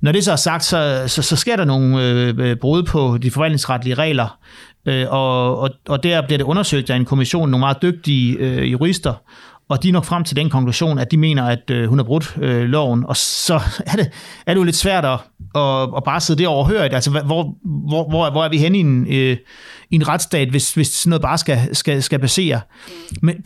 Når det så er sagt, så, så, så sker der nogle øh, øh, brud på de forvaltningsretlige regler, øh, og, og, og der bliver det undersøgt af en kommission, nogle meget dygtige øh, jurister, og de er nok frem til den konklusion, at de mener, at øh, hun har brudt øh, loven, og så er det, er det jo lidt svært at, at, at bare sidde det. Altså, hvor, hvor, hvor, hvor er vi henne i en, øh, i en retsstat, hvis, hvis sådan noget bare skal, skal, skal basere, men,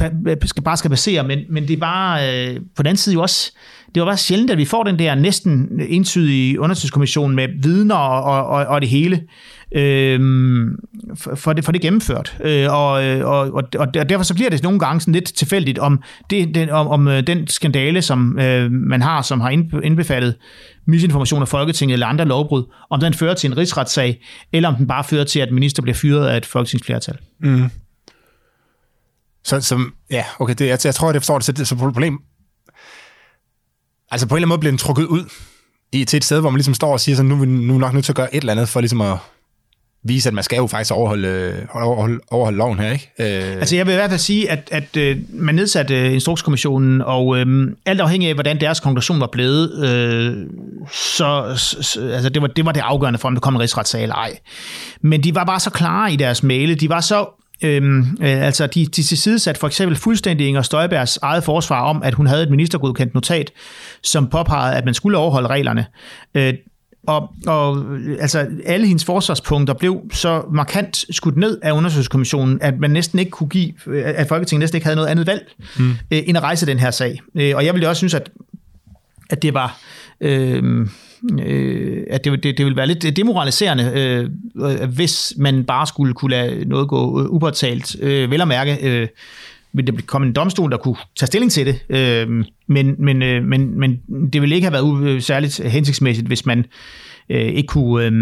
skal, bare skal basere, men, men det er bare øh, på den anden side jo også, det var bare sjældent, at vi får den der næsten entydige undersøgelseskommission med vidner og, og, og det hele øh, for, det, for det gennemført. Øh, øh, og, og, og, og derfor så bliver det nogle gange sådan lidt tilfældigt, om, det, den, om, om øh, den skandale, som øh, man har, som har indbefattet misinformation af Folketinget eller andre lovbrud, om den fører til en rigsretssag, eller om den bare fører til, at minister bliver fyret af et folketingsflertal. Mm. Så, så ja, okay, det, jeg, jeg tror, jeg forstår det, så det er så problem. Altså på en eller anden måde bliver den trukket ud i, til et sted, hvor man ligesom står og siger, så nu, nu er vi nok nødt til at gøre et eller andet for ligesom at vise, at man skal jo faktisk overholde, øh, overholde, overholde loven her, ikke? Øh. Altså jeg vil i hvert fald sige, at, at øh, man nedsatte øh, Instrukskommissionen, og øh, alt afhængig af, hvordan deres konklusion var blevet, øh, så, så altså det, var, det var det afgørende for, om det kom en rigsretssag eller ej. Men de var bare så klare i deres male, de var så Øhm, øh, altså, de, de tilsidesat for eksempel fuldstændig Inger Støjbergs eget forsvar om, at hun havde et ministergodkendt notat, som påpegede, at man skulle overholde reglerne. Øh, og, og altså, alle hendes forsvarspunkter blev så markant skudt ned af undersøgelseskommissionen, at man næsten ikke kunne give, at Folketinget næsten ikke havde noget andet valg, mm. øh, end at rejse den her sag. Øh, og jeg ville også synes, at, at det var... Øh, øh, at det, det, det ville være lidt demoraliserende, øh, hvis man bare skulle kunne lade noget gå upåtalt. Øh, vel at mærke, øh, vil det komme en domstol, der kunne tage stilling til det. Øh, men, men, øh, men, men det ville ikke have været øh, særligt hensigtsmæssigt, hvis man øh, ikke kunne, øh,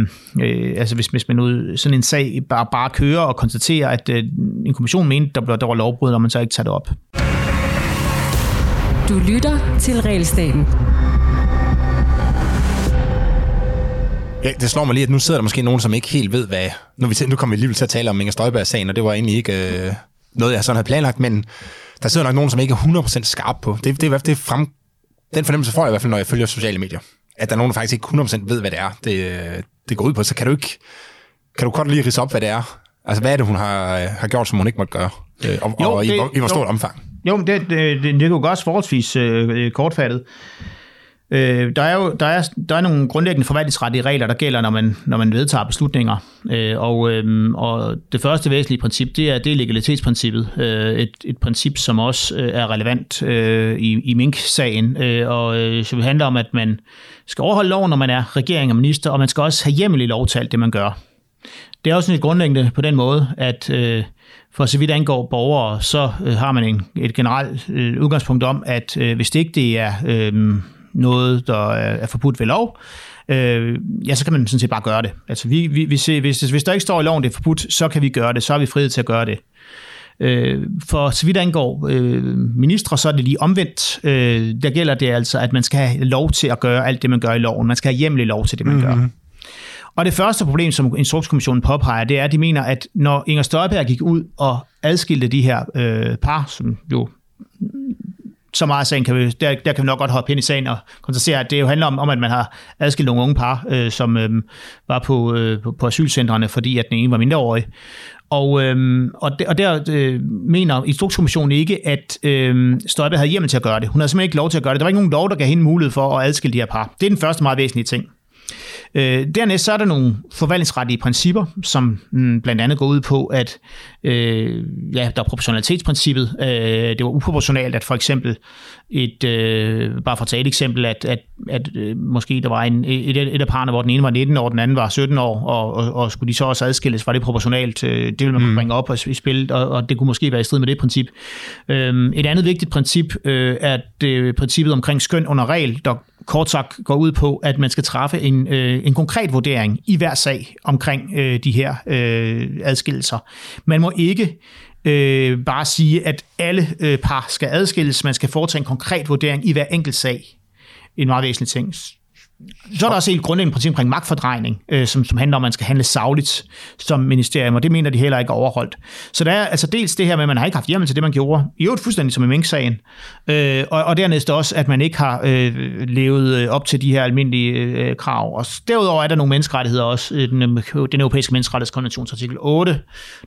øh, altså hvis, hvis man ud, sådan en sag bare, bare kører og konstaterer, at øh, en kommission mente, der, der var lovbrud, og man så ikke tager det op. Du lytter til Realstaten. Ja, det slår mig lige, at nu sidder der måske nogen, som ikke helt ved, hvad... Nu, vi, nu kommer vi alligevel til at tale om Inger Støjberg-sagen, og det var egentlig ikke øh, noget, jeg sådan havde planlagt, men der sidder nok nogen, som ikke er 100% skarp på. Det, det, det frem, den fornemmelse får jeg i hvert fald, når jeg følger sociale medier. At der er nogen, der faktisk ikke 100% ved, hvad det er, det, det går ud på. Så kan du ikke... Kan du godt lige rise op, hvad det er? Altså, hvad er det, hun har, har gjort, som hun ikke måtte gøre? Øh, og, jo, og det, i, i hvor stort jo, omfang? Jo, det, det, det, det kunne godt forholdsvis øh, kortfattet. Øh, der er jo der er, der er nogle grundlæggende forvaltningsrettige regler, der gælder, når man, når man vedtager beslutninger. Øh, og, øh, og det første væsentlige princip, det er, det er legalitetsprincippet. Øh, et, et princip, som også øh, er relevant øh, i, i Mink-sagen. Øh, og øh, så det handler om, at man skal overholde loven, når man er regering og minister, og man skal også have hjemmel i lov til alt det, man gør. Det er også lidt grundlæggende på den måde, at øh, for så vidt angår borgere, så øh, har man en, et generelt øh, udgangspunkt om, at øh, hvis det ikke det er... Øh, noget, der er forbudt ved lov, øh, ja, så kan man sådan set bare gøre det. Altså, vi, vi, vi ser, hvis, hvis der ikke står i loven, det er forbudt, så kan vi gøre det, så har vi frihed til at gøre det. Øh, for så vidt angår øh, ministre, så er det lige omvendt. Øh, der gælder det altså, at man skal have lov til at gøre alt det, man gør i loven. Man skal have hjemmelig lov til det, man mm-hmm. gør. Mhm. Og det første problem, som Instrukskommissionen påpeger, det er, at de mener, at når Inger Støjberg gik ud og adskilte de her øh, par, som jo så meget sagen kan vi, der, der kan vi nok godt hoppe ind i sagen og konstatere, at det jo handler om, om at man har adskilt nogle unge par, øh, som øh, var på, øh, på, på asylcentrene, fordi at den ene var mindreårig. Og, øh, og, der, og der øh, mener Instrukskommissionen ikke, at øh, Støjberg havde hjemmel til at gøre det. Hun havde simpelthen ikke lov til at gøre det. Der var ikke nogen lov, der gav hende mulighed for at adskille de her par. Det er den første meget væsentlige ting. Øh, dernæst så er der nogle forvaltningsrettige principper, som mm, blandt andet går ud på, at øh, ja, der er proportionalitetsprincippet. Øh, det var uproportionalt, at for eksempel et, øh, bare for at tage et eksempel, at, at, at øh, måske der var en, et, et af parerne, hvor den ene var 19 år, den anden var 17 år, og, og, og skulle de så også adskilles, var det proportionalt? Øh, det vil man mm. bringe op i spillet, og, og det kunne måske være i strid med det princip. Øh, et andet vigtigt princip øh, er det princippet omkring skøn under regel, der kort sagt går ud på, at man skal træffe en, øh, en konkret vurdering i hver sag omkring øh, de her øh, adskillelser. Man må ikke øh, bare sige, at alle øh, par skal adskilles. Man skal foretage en konkret vurdering i hver enkelt sag. En meget væsentlig ting. Så er der også et grundlæggende princip omkring magtfordrejning, øh, som, som handler om, at man skal handle savligt som ministerium, og det mener de heller ikke er overholdt. Så der er altså dels det her med, at man har ikke haft hjemmel til det, man gjorde, i øvrigt fuldstændig som i Mink-sagen, øh, og, og dernæst også, at man ikke har øh, levet øh, op til de her almindelige øh, krav. Og derudover er der nogle menneskerettigheder også, øh, den, øh, den europæiske menneskerettighedskonventions artikel 8,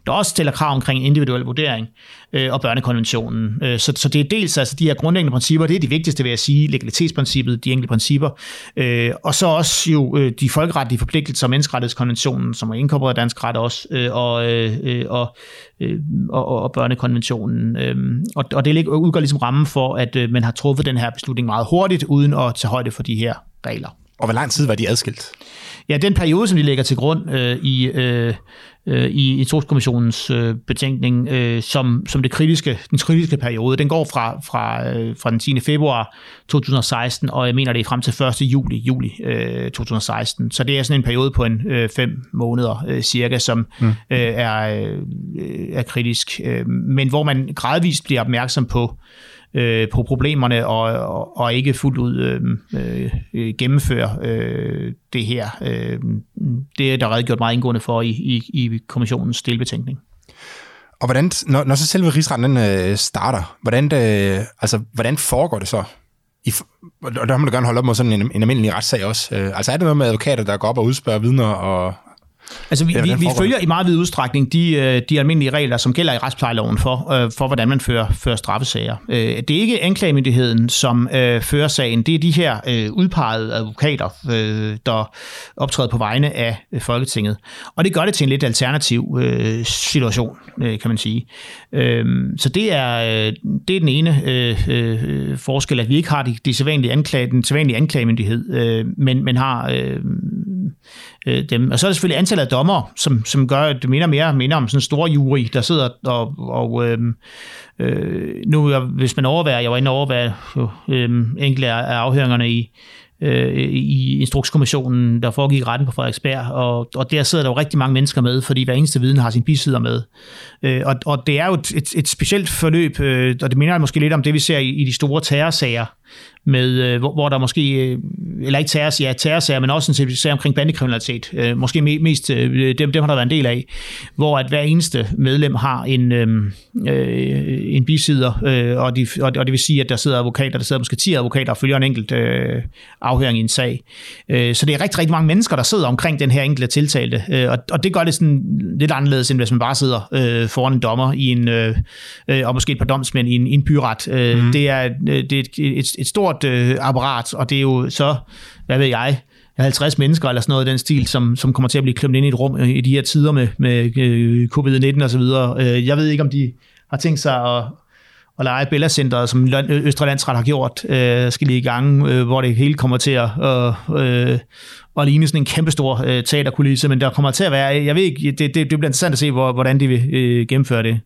der også stiller krav omkring individuel vurdering øh, og børnekonventionen. Øh, så, så det er dels altså de her grundlæggende principper, det er de vigtigste, vil jeg sige, legalitetsprincippet, de enkelte principper, øh, Øh, og så også jo øh, de folkeretlige forpligtelser, menneskerettighedskonventionen, som er inkorporeret dansk ret også, øh, og, øh, øh og, øh, og, og børnekonventionen. Øh, og, og det udgør ligesom rammen for, at øh, man har truffet den her beslutning meget hurtigt, uden at tage højde for de her regler. Og hvor lang tid var de adskilt? Ja, den periode, som de lægger til grund øh, i, øh, øh, i Instrukskommissionens øh, betænkning, øh, som, som det kritiske, den kritiske periode, den går fra, fra, øh, fra den 10. februar 2016, og jeg mener, det er frem til 1. juli, juli øh, 2016. Så det er sådan en periode på en øh, fem måneder øh, cirka, som mm. øh, er, øh, er kritisk, øh, men hvor man gradvist bliver opmærksom på, øh, Øh, på problemerne og, og, og ikke fuldt ud øh, øh, gennemføre øh, det her. Øh, det er der redegjort meget indgående for i, i, i kommissionens delbetænkning. Og hvordan, når, når så selve rigsretten den, øh, starter, hvordan, det, altså, hvordan foregår det så? I, og der må du gerne holde op med sådan en, en almindelig retssag også. Øh, altså er det noget med advokater, der går op og udspørger vidner og Altså, vi, vi, vi følger i meget vid udstrækning de, øh, de almindelige regler, som gælder i retsplejeloven for, øh, for hvordan man fører, fører straffesager. Øh, Det er ikke anklagemyndigheden, som fører sagen. Det er de her udpegede advokater, der optræder på vegne af Folketinget. Og det gør det til en lidt alternativ situation, kan man sige. Så det er, det er den ene forskel, at vi ikke har de, de sædvanlige anklage, den sædvanlige anklagemyndighed, men, men har øh, dem. Og så er der selvfølgelig antallet af dommer, som, som gør, at det minder mere minder om sådan en stor jury, der sidder og, og øh, øh, nu, hvis man overværer, jeg var inde og overvære jo, øh, øhm, enkelte af afhøringerne i, øh, i Instrukskommissionen, der foregik retten på Frederiksberg, og, og der sidder der jo rigtig mange mennesker med, fordi hver eneste viden har sin bisider med. Øh, og, og det er jo et, et, et specielt forløb, øh, og det minder måske lidt om det, vi ser i, i de store terrorsager, med, øh, hvor, hvor der måske, øh, eller ikke terror, ja, terrorsager, men også en sag omkring bandekriminalitet, øh, måske me, mest øh, dem, dem har der været en del af, hvor at hver eneste medlem har en, øh, en bisider, øh, og, de, og, og det vil sige, at der sidder advokater, der sidder måske 10 advokater og følger en enkelt øh, afhøring i en sag. Øh, så det er rigtig, rigtig mange mennesker, der sidder omkring den her enkelte tiltalte, øh, og, og det gør det sådan lidt anderledes, end hvis man bare sidder øh, foran en dommer i en, øh, og måske et par domsmænd i en, i en byret. Øh, mm. Det er, det er et, et, et stort øh, apparat, og det er jo så, hvad ved jeg, 50 mennesker eller sådan noget i den stil, som, som kommer til at blive klemt ind i et rum øh, i de her tider med, med øh, covid-19 og så videre. Øh, jeg ved ikke, om de har tænkt sig at, at lege Bella Center, som Østre Landsret har gjort, øh, skal lige i gang, øh, hvor det hele kommer til at, øh, øh, at ligne sådan en kæmpestor øh, teaterkulisse, men der kommer til at være, jeg ved ikke, det, det, det bliver interessant at se, hvor, hvordan de vil øh, gennemføre det.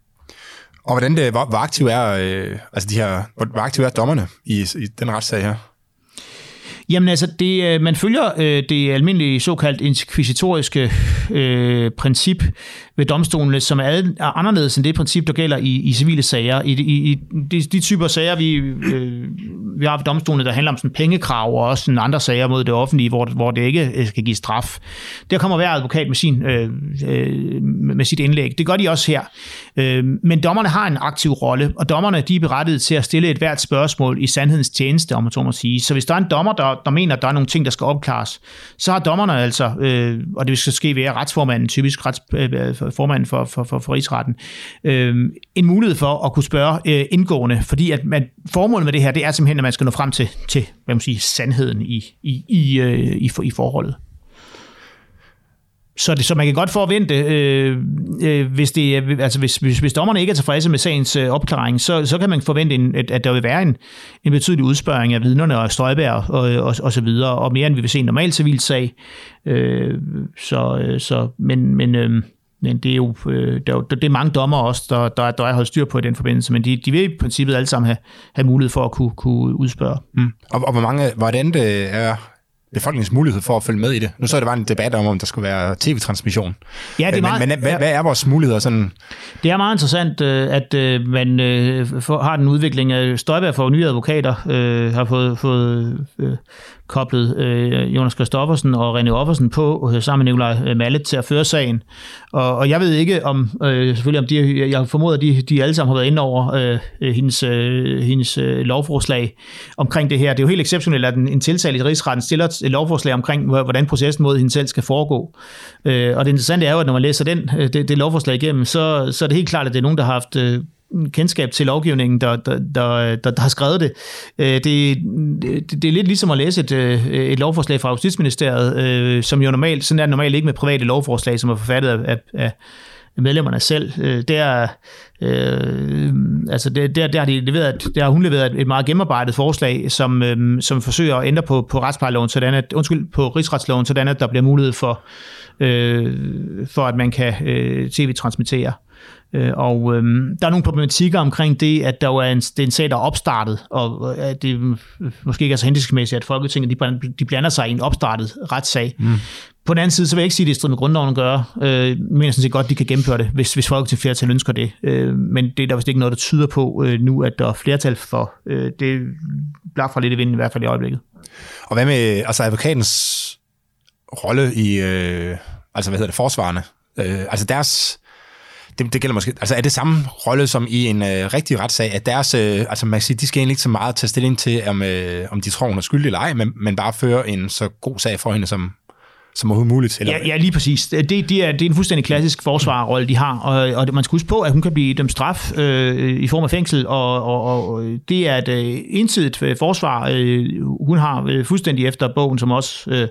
Og hvordan det, hvor, hvor aktiv er, øh, altså de her, hvor, hvor aktiv er dommerne i, i den retssag her? Jamen altså, det, øh, man følger øh, det almindelige såkaldt inkvisitoriske øh, princip ved domstolene, som er, ad, er anderledes end det princip, der gælder i, i civile sager. I, i, i de, de typer sager, vi, øh, vi har ved domstolene, der handler om sådan pengekrav og også sådan andre sager mod det offentlige, hvor, hvor det ikke øh, skal give straf. Der kommer hver advokat med, sin, øh, øh, med sit indlæg. Det gør de også her. Øh, men dommerne har en aktiv rolle, og dommerne de er berettiget til at stille et hvert spørgsmål i sandhedens tjeneste, om man så må sige. Så hvis der er en dommer, der, der mener, at der er nogle ting, der skal opklares, så har dommerne altså, øh, og det skal ske ved retsformanden, typisk rets, øh, øh, formanden for, for, for, for rigsretten, øh, en mulighed for at kunne spørge øh, indgående, fordi at man, formålet med det her, det er simpelthen, at man skal nå frem til, til hvad man siger, sandheden i, i, i, øh, i, for- i forholdet. Så, det, så man kan godt forvente, øh, øh, hvis, det, altså hvis, hvis, hvis dommerne ikke er tilfredse med sagens øh, opklaring, så, så kan man forvente, en, at, at der vil være en, en betydelig udspørring af vidnerne og Støjbær og, og, og så videre, og mere end vi vil se en normal civil sag. Øh, så, øh, så, men, men, øh, men det er jo øh, der, der, det er mange dommer også, der, der, der er holdt styr på i den forbindelse, men de, de vil i princippet alle sammen have, have mulighed for at kunne, kunne udspørge. Mm. Og, og hvor mange, hvordan det er befolkningens mulighed for at følge med i det? Nu så er det bare en debat om, om der skulle være tv-transmission. Ja, det er meget, men, men hvad, hvad er vores muligheder sådan? Det er meget interessant, øh, at øh, man øh, har den udvikling. af Støjberg får nye advokater, øh, har fået, fået øh, koblet øh, Jonas Christoffersen og René Offersen på, øh, sammen med Nikolaj øh, Mallet til at føre sagen. Og, og jeg ved ikke om, øh, selvfølgelig om de, jeg formoder, at de, de alle sammen har været inde over øh, hendes, øh, hendes øh, lovforslag omkring det her. Det er jo helt exceptionelt, at en, en tiltale i rigsretten stiller et lovforslag omkring, hvordan processen mod hende selv skal foregå. Øh, og det interessante er jo, at når man læser den, øh, det, det lovforslag igennem, så, så er det helt klart, at det er nogen, der har haft øh, kendskab til lovgivningen, der, der, der, der, der har skrevet det. Øh, det, det. Det er lidt ligesom at læse et, øh, et lovforslag fra Justitsministeriet, øh, som jo normalt, sådan er det normalt ikke med private lovforslag, som er forfattet af, af, af medlemmerne selv. Der, øh, altså der, der, der, har de leveret, der har hun leveret et meget gennemarbejdet forslag, som, øh, som forsøger at ændre på, på retsplejeloven, sådan at, undskyld, på rigsretsloven, sådan at der bliver mulighed for, øh, for at man kan øh, tv-transmittere. Øh, Og øh, der er nogle problematikker omkring det, at der jo er en, det er en sag, der er opstartet, og at det måske ikke er så hensigtsmæssigt, at Folketinget de, blander- de blander sig i en opstartet retssag. Mm. På den anden side, så vil jeg ikke sige, at det er strid med grundloven at gøre. Øh, jeg mener sådan set godt, de kan gennemføre det, hvis, hvis Folketinget flertal ønsker det. Øh, men det er der vist ikke noget, der tyder på øh, nu, at der er flertal for. Øh, det bliver fra lidt i vinden, i hvert fald i øjeblikket. Og hvad med altså advokatens rolle i, øh, altså hvad hedder det, forsvarende? Øh, altså deres, det, det gælder måske, altså er det samme rolle som i en øh, rigtig retssag, at deres, øh, altså man kan sige, de skal egentlig ikke så meget tage stilling til, om, øh, om de tror, hun er skyldig eller ej, men, men bare føre en så god sag for hende som, som overhovedet muligt? Eller? Ja, ja, lige præcis. Det, det, er, det er en fuldstændig klassisk forsvarerrolle, de har, og, og man skal huske på, at hun kan blive dømt straf øh, i form af fængsel, og, og, og det er et øh, ensidigt øh, forsvar, øh, hun har øh, fuldstændig efter bogen, som også... Øh,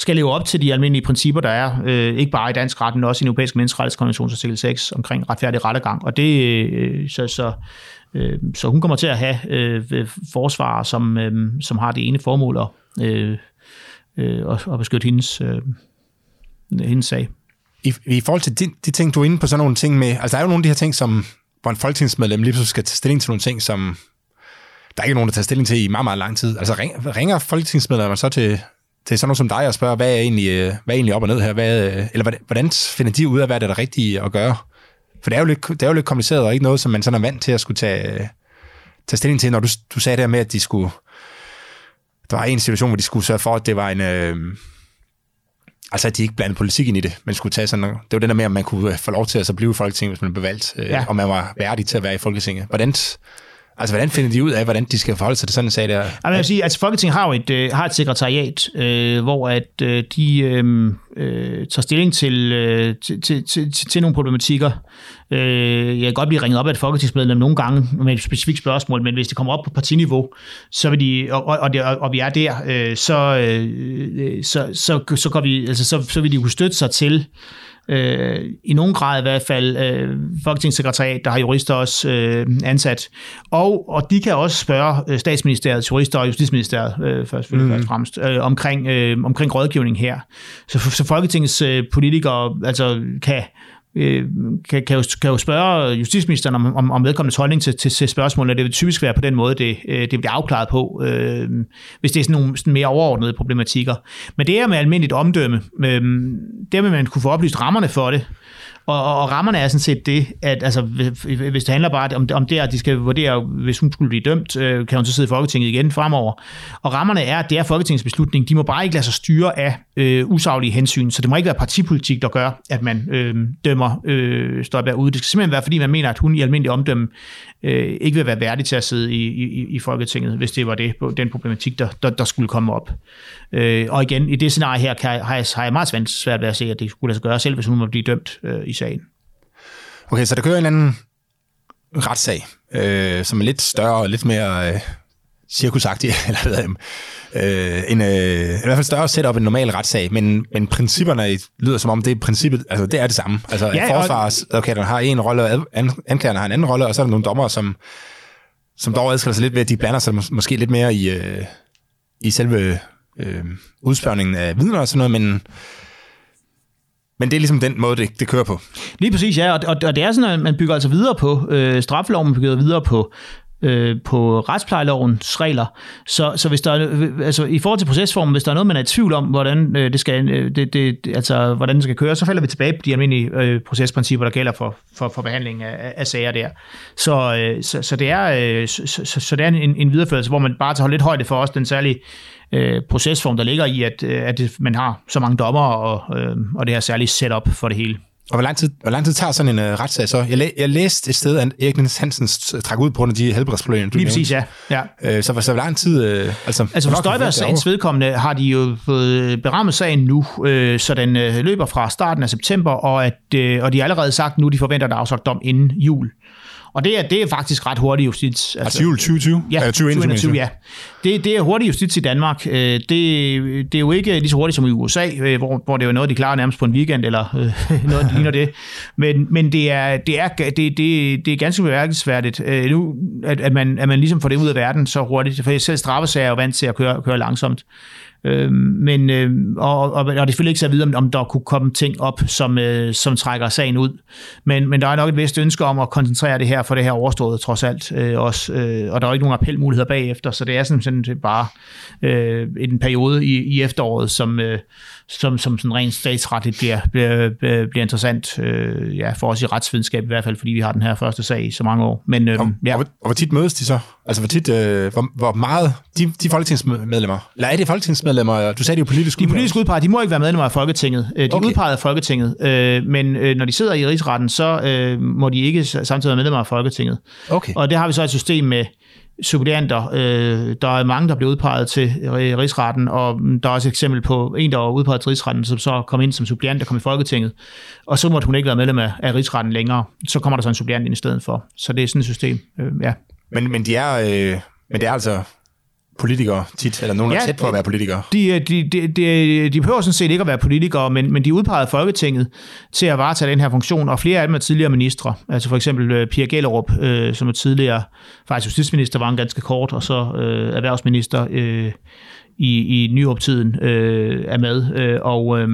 skal leve op til de almindelige principper, der er, øh, ikke bare i dansk ret, men også i den europæiske menneskerettighedskonvention artikel 6 omkring retfærdig rettergang. Og det, øh, så, så, øh, så hun kommer til at have øh, øh forsvarer, som, øh, som har det ene formål at, øh, øh, at beskytte hendes, øh, hendes sag. I, I forhold til de, de ting, du er inde på sådan nogle ting med, altså der er jo nogle af de her ting, som, hvor en folketingsmedlem lige pludselig skal tage stilling til nogle ting, som der er ikke nogen, der tager stilling til i meget, meget lang tid. Altså ringer folketingsmedlemmer så til, til sådan nogen som dig og spørger, hvad er egentlig, øh, hvad er egentlig op og ned her? Hvad, øh, eller hvordan, hvordan finder de ud af, hvad det er det rigtige at gøre? For det er, jo lidt, det er jo lidt kompliceret, og ikke noget, som man sådan er vant til at skulle tage, tage stilling til, når du, du sagde der med, at de skulle... Der var en situation, hvor de skulle sørge for, at det var en... Øh, altså, at de ikke blandede politik ind i det, men skulle tage sådan... Det var det der med, at man kunne få lov til at så blive i Folketinget, hvis man blev valgt, øh, ja. og man var værdig til at være i Folketinget. Hvordan, Altså, hvordan finder de ud af, hvordan de skal forholde sig til sådan en sag der? Altså, jeg vil sige, altså, Folketinget har jo et, øh, har et sekretariat, øh, hvor at øh, de øh, øh, tager stilling til, øh, til, til, til, til nogle problematikker. Øh, jeg kan godt blive ringet op af et folketingsmedlem nogle gange med et specifikt spørgsmål, men hvis det kommer op på partiniveau, så vil de, og, og, det, og vi er der, øh, så, øh, øh, så, så, så, går vi, altså, så, så vil de kunne støtte sig til øh, i nogen grad i hvert fald øh, Folketingssekretariat, der har jurister også øh, ansat. Og, og de kan også spørge øh, statsministeriet, jurister og justitsministeriet øh, først, mm. først fremmest, øh, omkring, øh, omkring rådgivning her. Så, så Folketingets øh, politikere altså, kan øh, kan, kan, jo, kan jo spørge justitsministeren om, om, om vedkommendes holdning til, til, til spørgsmålene. Det vil typisk være på den måde, det, øh, det bliver afklaret på, øh, hvis det er sådan nogle sådan mere overordnede problematikker. Men det er med almindeligt omdømme. Øh, det vil man kunne få oplyst rammerne for det, og, og rammerne er sådan set det, at altså, hvis det handler bare om, om det, at de skal vurdere, hvis hun skulle blive dømt, øh, kan hun så sidde i Folketinget igen fremover. Og rammerne er, at det er Folketingets beslutning. De må bare ikke lade sig styre af øh, usaglige hensyn. Så det må ikke være partipolitik, der gør, at man øh, dømmer øh, Støjberg ude. Det skal simpelthen være, fordi man mener, at hun i almindelig omdømme øh, ikke vil være værdig til at sidde i, i, i Folketinget, hvis det var det, den problematik, der, der, der skulle komme op. Øh, og igen, i det scenarie her kan, har, jeg, har jeg meget svært ved at se, at det skulle lade sig gøre selv, hvis hun må blive dømt øh, i sagen. Okay, så der kører en anden retssag, øh, som er lidt større og lidt mere øh, cirkusagtig, eller hvad øh, en, øh, i hvert fald større setup end en normal retssag, men, men principperne lyder som om, det er princippet, altså det er det samme. Altså ja, forsvarsadvokaterne har en rolle, og anklagerne har en anden rolle, og så er der nogle dommer, som, som dog adskiller sig lidt ved, at de blander sig måske lidt mere i, øh, i selve øh, udspørgningen af vidner og sådan noget, men men det er ligesom den måde, det, det kører på. Lige præcis, ja. Og, og, og det er sådan, at man bygger altså videre på øh, straffeloven, man bygger videre på øh, på retsplejelovens regler. Så, så hvis der er, øh, altså i forhold til procesformen, hvis der er noget, man er i tvivl om, hvordan øh, det skal, øh, det, det, altså, hvordan det skal køre, så falder vi tilbage på de almindelige øh, procesprincipper, der gælder for, for, for behandling af, af sager der. Så, øh, så, så det er, øh, så, så, så det er en, en videreførelse, hvor man bare tager lidt højde for os den særlige øh, procesform, der ligger i, at, øh, at man har så mange dommer og, øh, og det her særlige setup for det hele. Og hvor lang tid, hvor lang tid tager sådan en uh, retssag så? Jeg, læ, jeg læste et sted, at Erik Niels Hansen trak ud på grund af de helbredsproblemer, du Lige præcis, ja. ja. Øh, så, så hvor lang tid... Øh, altså, altså for Støjbergs vedkommende har de jo fået berammet sagen nu, øh, så den øh, løber fra starten af september, og, at, øh, og de har allerede sagt nu, de forventer at afsagt dom inden jul. Og det er, det er faktisk ret hurtigt justits. Altså, altså jul 2020? Ja, 2021, ja. Det, det er hurtig justits i Danmark. Øh, det, det er jo ikke lige så hurtigt som i USA, øh, hvor, hvor det er noget, de klarer nærmest på en weekend, eller øh, noget, der ligner det. Men, men det, er, det, er, det, det, det er ganske beværkelsesværdigt, øh, nu, at, at, man, at man ligesom får det ud af verden så hurtigt. For selv straffesager er jo vant til at køre, køre langsomt. Øh, men, øh, og, og, og det er selvfølgelig ikke så at vide, om, om der kunne komme ting op, som, øh, som trækker sagen ud. Men, men der er nok et vist ønske om at koncentrere det her, for det her overstået trods alt øh, også. Øh, og der er ikke nogen appelmuligheder bagefter, så det er sådan, sådan bare øh, en periode i, i efteråret, som, øh, som, som sådan rent statsretligt bliver, bliver, bliver interessant øh, ja, for os i retsvidenskab i hvert fald, fordi vi har den her første sag i så mange år. Men, øh, og, ja. og, og hvor tit mødes de så? Altså hvor tit, øh, hvor, hvor meget, de, de folketingsmedlemmer, eller er det folketingsmedlemmer, du sagde de er politisk De er politisk udpeget, de må ikke være medlemmer af Folketinget. Øh, de okay. er udpeget af Folketinget, øh, men øh, når de sidder i rigsretten, så øh, må de ikke samtidig være medlemmer af Folketinget. Okay. Og det har vi så et system med, suppleanter. Øh, der er mange, der bliver udpeget til rigsretten, og der er også et eksempel på en, der var udpeget til rigsretten, som så kom ind som suppleant og kom i Folketinget, og så måtte hun ikke være medlem af, af rigsretten længere. Så kommer der så en suppleant ind i stedet for. Så det er sådan et system, øh, ja. Men, men, de er, øh, men det er altså politikere tit, eller nogen, der ja, er tæt på at være politikere? De, de, de, de, de behøver sådan set ikke at være politikere, men, men de udpeget Folketinget til at varetage den her funktion, og flere af dem er tidligere ministre. Altså for eksempel uh, Pia Gellerup, uh, som er tidligere faktisk justitsminister, var en ganske kort, og så uh, erhvervsminister uh, i, i nyoptiden uh, er med. Uh, og uh,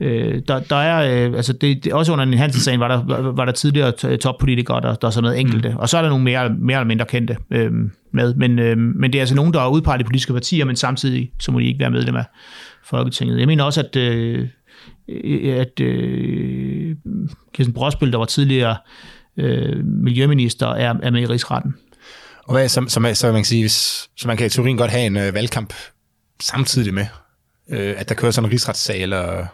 Øh, der, der er, øh, altså det, det, også under den Hansen-sagen var der, var der tidligere toppolitikere, der, der så noget enkelte, mm. og så er der nogle mere, mere eller mindre kendte øh, med, men, øh, men det er altså nogen, der er udpeget i politiske partier, men samtidig så må de ikke være medlem af Folketinget. Jeg mener også, at, øh, at øh, Kirsten Brosbøl, der var tidligere øh, miljøminister, er, er med i rigsretten. Og hvad, så, så, så, man kan sige, hvis, så man kan i teorien godt have en øh, valgkamp samtidig med, øh, at der kører sådan en rigsretssag, eller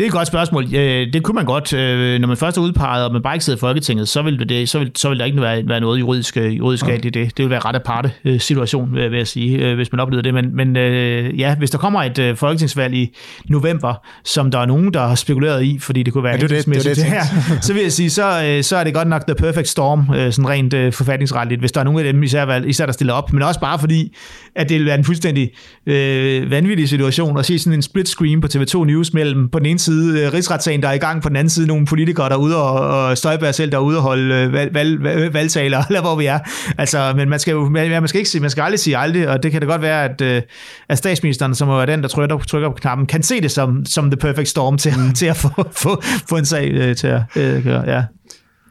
det er et godt spørgsmål. Det kunne man godt. Øh, når man først er udpeget, og man bare ikke sidder i Folketinget, så vil, det, så vil, så vil der ikke være, være noget juridisk, øh, juridisk galt i det. Det vil være ret aparte øh, situation, vil jeg sige, hvis man oplever det. Men, men ja, hvis der kommer et folketingsvalg i november, som der er nogen, der har spekuleret i, fordi det kunne være ja, det, det, det, det, det her, så vil jeg sige, så, så er det godt nok the perfect storm, sådan rent forfatningsretligt, hvis der er nogen af dem, især, især der stiller op. Men også bare fordi, at det vil være en fuldstændig øh, vanvittig situation at se sådan en split screen på TV2 News mellem på den ene side uh, rigsretssagen, der er i gang, på den anden side nogle politikere, der er ude og, og Støjberg selv, der er ude og holde uh, valg, valg, valg, valgtaler, eller hvor vi er. Altså, men man skal jo man, skal ikke sige, man skal aldrig sige aldrig, og det kan da godt være, at, at statsministeren, som er den, der trykker, trykker på knappen, kan se det som, som the perfect storm til, mm. til at få, få, få en sag til at køre. Ja.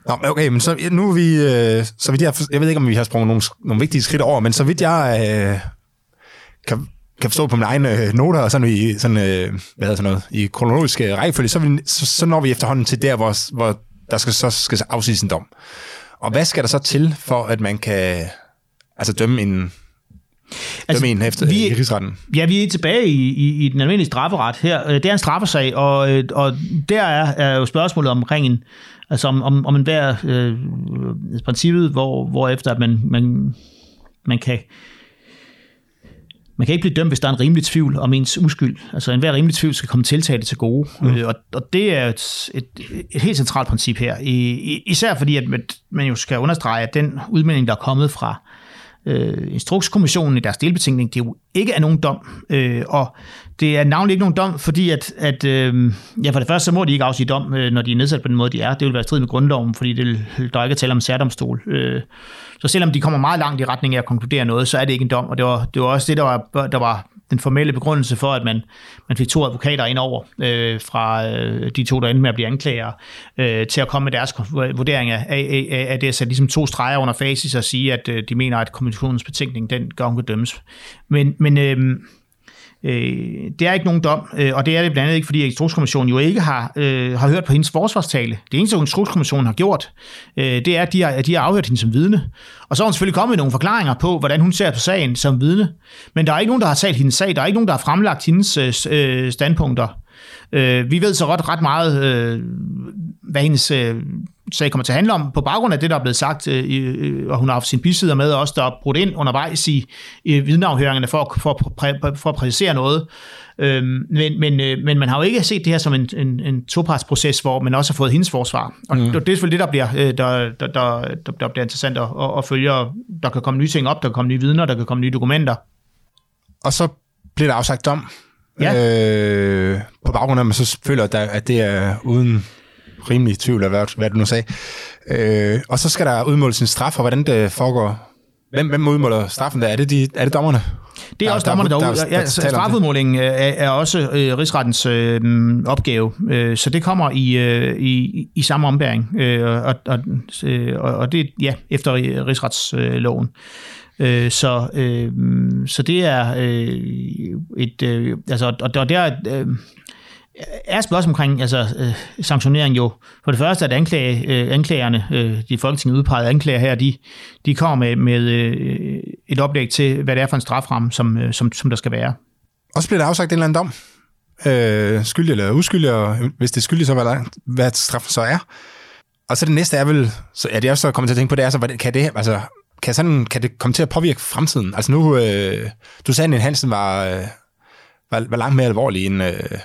Nå, okay, men så nu er vi, øh, så vidt jeg, jeg ved ikke, om vi har sprunget nogle, nogle vigtige skridt over, men så vidt jeg øh, kan, kan forstå på mine egne øh, noter, og sådan i, sådan, øh, hvad hedder sådan noget, i kronologisk rækkefølge, så, vi, så, så når vi efterhånden til der, hvor, hvor der skal, så skal afsiges en dom. Og hvad skal der så til, for at man kan altså dømme en, Altså, dømme en efter vi, i rigsretten? Ja, vi er tilbage i, i, i den almindelige strafferet her. Øh, det er en straffesag, og, øh, og der er, er jo spørgsmålet omkring en, altså om, om, om en hver øh, princippet, hvor, hvor efter at man, man, man kan man kan ikke blive dømt, hvis der er en rimelig tvivl om ens uskyld. Altså enhver rimelig tvivl skal komme tiltaget til gode. Mm. Øh, og, og det er et, et, et helt centralt princip her. I, især fordi, at man jo skal understrege, at den udmelding, der er kommet fra øh, Instrukskommissionen i deres delbetænkning, det er jo ikke er nogen dom. Øh, og det er navnlig ikke nogen dom, fordi at, at øh, ja, for det første, så må de ikke afsige dom, øh, når de er nedsat på den måde, de er. Det vil være strid med grundloven, fordi det, der er ikke at tale om særdomstol. Øh, så selvom de kommer meget langt i retning af at konkludere noget, så er det ikke en dom, og det var, det var også det, der var, der var den formelle begrundelse for, at man, man fik to advokater ind over øh, fra øh, de to, der endte med at blive anklager, øh, til at komme med deres vurdering af, af, af, af det, at sætte ligesom to streger under facis og sige, at øh, de mener, at kommissionens betænkning, den gør, hun kan dømmes. Men, men øh, Øh, det er ikke nogen dom, øh, og det er det blandt andet ikke, fordi Instrukskommissionen jo ikke har, øh, har hørt på hendes forsvarstale. Det eneste, Instrukskommissionen har gjort, øh, det er, at de har, at de har afhørt hende som vidne. Og så har hun selvfølgelig kommet med nogle forklaringer på, hvordan hun ser på sagen som vidne. Men der er ikke nogen, der har talt hendes sag. Der er ikke nogen, der har fremlagt hendes øh, øh standpunkter. Øh, vi ved så ret, ret meget, øh, hvad hendes øh, sag kommer til at handle om, på baggrund af det, der er blevet sagt, øh, og hun har haft sin bisider med, også der er brudt ind undervejs i, i vidneafhøringerne for, for, for, for at præcisere noget. Øh, men, men, øh, men man har jo ikke set det her som en, en, en topartsproces, hvor man også har fået hendes forsvar. Og mm. det er selvfølgelig det, der bliver, øh, der, der, der, der bliver interessant at, at følge. Der kan komme nye ting op, der kan komme nye vidner, der kan komme nye dokumenter. Og så bliver der afsagt dom Ja. Øh, på baggrund af, at man så føler, at, der, at det er uden rimelig tvivl af, hvad, hvad du nu sagde. Øh, og så skal der udmåles en straf, og hvordan det foregår. Hvem, hvem udmåler straffen der? Er det, de, er det dommerne? Det er der, også dommerne derude. Der, der, der, ja, strafudmålingen er, er også øh, rigsrettens øh, opgave, øh, så det kommer i, øh, i, i samme ombæring, øh, og, og, øh, og det ja, efter rigsretsloven. Øh, Øh, så, øh, så det er øh, et... Øh, altså, og, og der øh, er spørgsmålet omkring altså, øh, sanktionering jo. For det første, at anklage, øh, anklagerne, øh, de Folketinget udpegede anklager her, de, de kommer med, med øh, et oplæg til, hvad det er for en straframme, som, øh, som, som der skal være. Og så bliver der afsagt en eller anden dom. Øh, skyldig eller uskyldig, og hvis det er skyldig, så hvad, der, hvad straffen så er. Og så det næste er vel, så er det også kommet til at tænke på, det er så, hvad, kan det, altså, kan, sådan, kan det komme til at påvirke fremtiden? Altså nu, øh, du sagde, at Hansen var, øh, var, var langt mere alvorlig end, øh,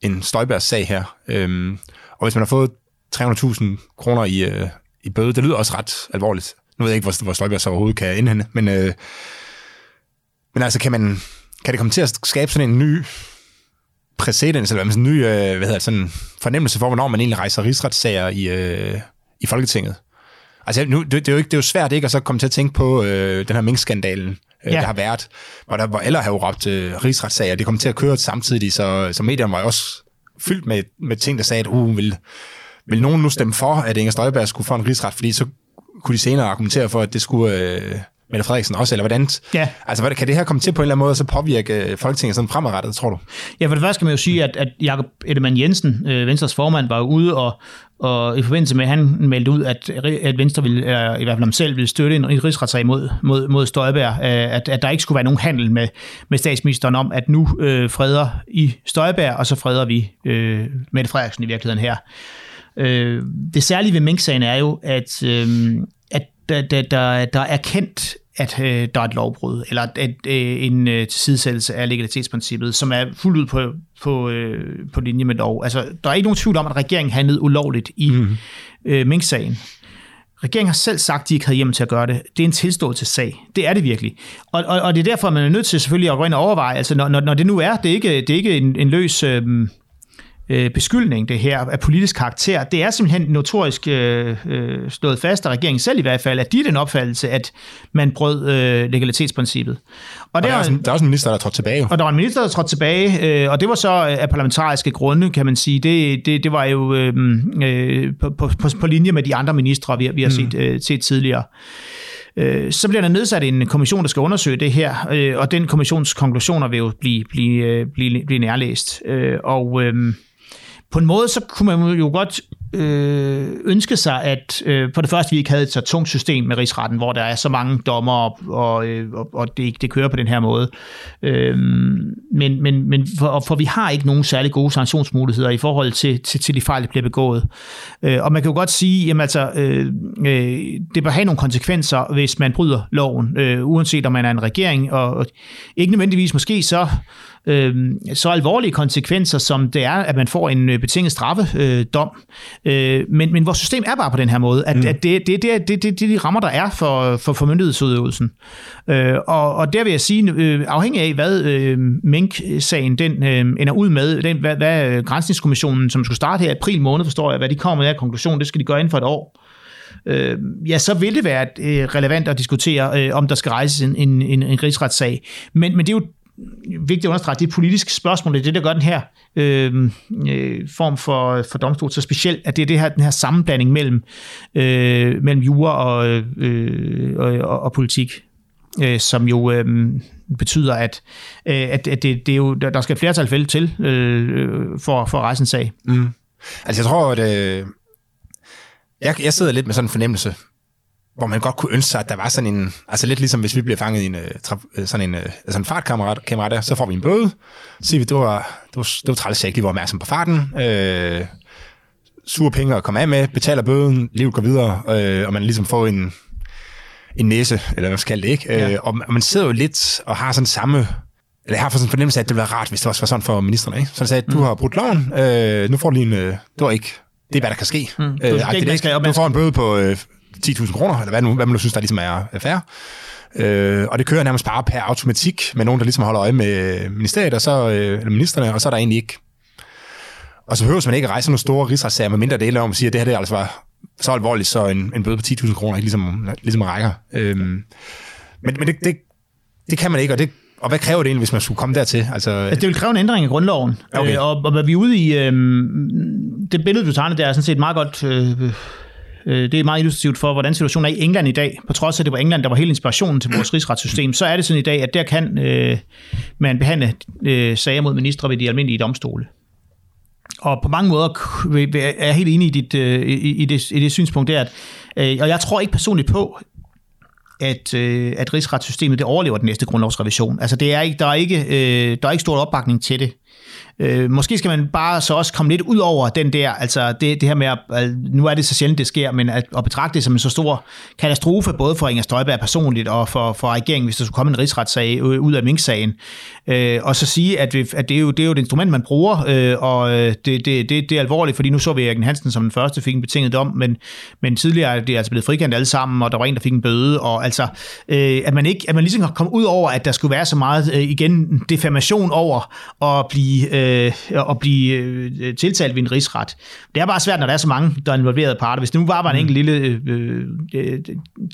en Støjbergs sag her. Øhm, og hvis man har fået 300.000 kroner i, øh, i bøde, det lyder også ret alvorligt. Nu ved jeg ikke, hvor, hvor Støjberg så overhovedet kan indhente, men, øh, men altså, kan, man, kan det komme til at skabe sådan en ny præcedens, eller en ny øh, hvad hedder det, sådan fornemmelse for, hvornår man egentlig rejser rigsretssager i, øh, i Folketinget? Altså, nu, det, det, er jo ikke, det er jo svært ikke at så komme til at tænke på øh, den her minkskandalen, øh, ja. der har været, hvor, der, hvor alle har jo råbt øh, rigsretssager. Det kom til at køre samtidig, så, så medierne var jo også fyldt med, med ting, der sagde, at uh, vil, vil nogen nu stemme for, at Inger Støjberg skulle få en rigsret, fordi så kunne de senere argumentere for, at det skulle øh, Mette Frederiksen også, eller hvordan? Ja. Altså, hvad, kan det her komme til på en eller anden måde, og så påvirke øh, Folketinget sådan fremadrettet, tror du? Ja, for det første skal man jo sige, at, at Jakob Edemann Jensen, øh, Venstres formand, var ude og, og i forbindelse med, at han meldte ud, at, at Venstre ville, eller i hvert fald ham selv, ville støtte en, rigsretssag mod, mod, mod Støjberg, øh, at, at der ikke skulle være nogen handel med, med statsministeren om, at nu øh, freder I Støjberg, og så freder vi øh, Mette Frederiksen i virkeligheden her. Øh, det særlige ved Mink-sagen er jo, at, øh, der, der, der, der er kendt at øh, der er et lovbrud, eller at øh, en øh, tilsidesættelse af legalitetsprincippet, som er fuldt ud på, på, øh, på linje med lov. Altså, der er ikke nogen tvivl om, at regeringen handlede ulovligt i mm. øh, Mink-sagen. Regeringen har selv sagt, at de ikke havde hjem til at gøre det. Det er en tilståelsessag. Det er det virkelig. Og, og, og det er derfor, man er nødt til selvfølgelig at gå ind og overveje, altså når, når, når det nu er, det er ikke, det er ikke en, en løs... Øh, øh, beskyldning, det her, af politisk karakter. Det er simpelthen notorisk øh, øh, slået fast af regeringen selv i hvert fald, at de er den opfattelse, at man brød øh, legalitetsprincippet. Og, og der, er også, der er også en minister, der er trådt tilbage. Og der var en minister, der trådte tilbage, øh, og det var så af parlamentariske grunde, kan man sige. Det, det, det var jo øh, øh, på, på, på linje med de andre ministre, vi, vi har set, mm. øh, set tidligere. Øh, så bliver der nedsat en kommission, der skal undersøge det her, øh, og den kommissions konklusioner vil jo blive, blive, øh, blive, blive nærlæst. Og på en måde, så kunne man jo godt øh, ønske sig, at øh, for det første, vi ikke havde et så tungt system med rigsretten, hvor der er så mange dommer, og, og, øh, og det, det kører på den her måde. Øh, men men, men for, for vi har ikke nogen særlig gode sanktionsmuligheder i forhold til, til, til de fejl, der bliver begået. Øh, og man kan jo godt sige, jamen altså, øh, øh, det bør have nogle konsekvenser, hvis man bryder loven, øh, uanset om man er en regering, og, og ikke nødvendigvis måske så øh, så alvorlige konsekvenser, som det er, at man får en øh, betinget straffedom. Øh, men, men vores system er bare på den her måde, at, mm. at det, det, det, det, det, det de rammer, der er for, for, for myndighedsudøvelsen. Øh, og, og der vil jeg sige, øh, afhængig af, hvad øh, Mink-sagen den øh, ender ud med, den, hvad, hvad Grænsningskommissionen, som skulle starte her i april måned, forstår jeg, hvad de kommer med af konklusion, det skal de gøre inden for et år øh, ja, så vil det være øh, relevant at diskutere, øh, om der skal rejses en, en, en, en rigsretssag. Men, men det er jo vigtigt at understrege, det er et politisk spørgsmål, det er det, der gør den her øh, øh, form for, for domstol så specielt, at det er det her, den her sammenblanding mellem, øh, mellem jura og, øh, og, og, og politik, øh, som jo øh, betyder, at, øh, at, at det, det er jo, der skal et flertal fælde til øh, øh, for, for at rejse en sag. Mm. Altså jeg tror, at øh, jeg, jeg sidder lidt med sådan en fornemmelse hvor man godt kunne ønske sig, at der var sådan en, altså lidt ligesom hvis vi bliver fanget i en, uh, sådan en, uh, sådan en fartkamera, kamera der, så får vi en bøde, så siger vi, det var, det var, det var træls, jeg ikke lige var opmærksom på farten, øh, sure penge at komme af med, betaler bøden, livet går videre, øh, og man ligesom får en, en næse, eller hvad skal det ikke? Ja. Øh, og man sidder jo lidt og har sådan samme, eller jeg har sådan en fornemmelse af, at det ville være rart, hvis det også var sådan for ministerne, ikke? Så han sagde, at du mm. har brudt loven, øh, nu får du lige en, øh, det var ikke, det er, hvad der kan ske. Mm. Du, øh, det, det, du får en bøde på øh, 10.000 kroner, eller hvad, nu, hvad man nu synes, der ligesom er fair. Øh, og det kører nærmest bare per automatik med nogen, der ligesom holder øje med ministeriet, og så, øh, eller ministerne, og så er der egentlig ikke... Og så behøver man ikke at rejse nogle store rigsretssager, med mindre det er om at sige, at det her det altså var så alvorligt, så en, en bøde på 10.000 kroner ikke ligesom, ligesom rækker. Øh, men men det, det, det kan man ikke, og det, og hvad kræver det egentlig, hvis man skulle komme dertil? Altså, altså, det vil kræve en ændring af grundloven. Okay. Øh, og, og hvad vi er ude i, øh, det billede, du tegner, det er sådan set meget godt Øh, Øh, det er meget illustrativt for, hvordan situationen er i England i dag. På trods af, at det var England, der var hele inspirationen til vores rigsretssystem, så er det sådan i dag, at der kan øh, man behandle øh, sager mod ministre ved de almindelige domstole. Og på mange måder er jeg helt enig i, dit, øh, i, i, det, i det synspunkt der, at, øh, og jeg tror ikke personligt på, at, øh, at rigsretssystemet det overlever den næste grundlovsrevision. Altså det er ikke, der, er ikke, øh, der er ikke stor opbakning til det. Øh, måske skal man bare så også komme lidt ud over den der, altså det, det her med, at, nu er det så sjældent, det sker, men at, at betragte det som en så stor katastrofe, både for Inger Støjberg personligt og for, for regeringen, hvis der skulle komme en rigsretssag ud af Mink-sagen. Øh, og så sige, at, vi, at det, er jo, det er jo et instrument, man bruger, øh, og det, det, det, det er alvorligt, fordi nu så vi Erik Hansen som den første fik en betinget dom, men, men tidligere er det altså blevet frikendt alle sammen, og der var en, der fik en bøde, og altså, øh, at man ikke, at man ligesom kan komme ud over, at der skulle være så meget, øh, igen, defamation over at blive øh, øh, at blive øh, tiltalt ved en rigsret. Det er bare svært, når der er så mange, der er involverede parter. Hvis det nu bare var en enkelt lille øh, øh,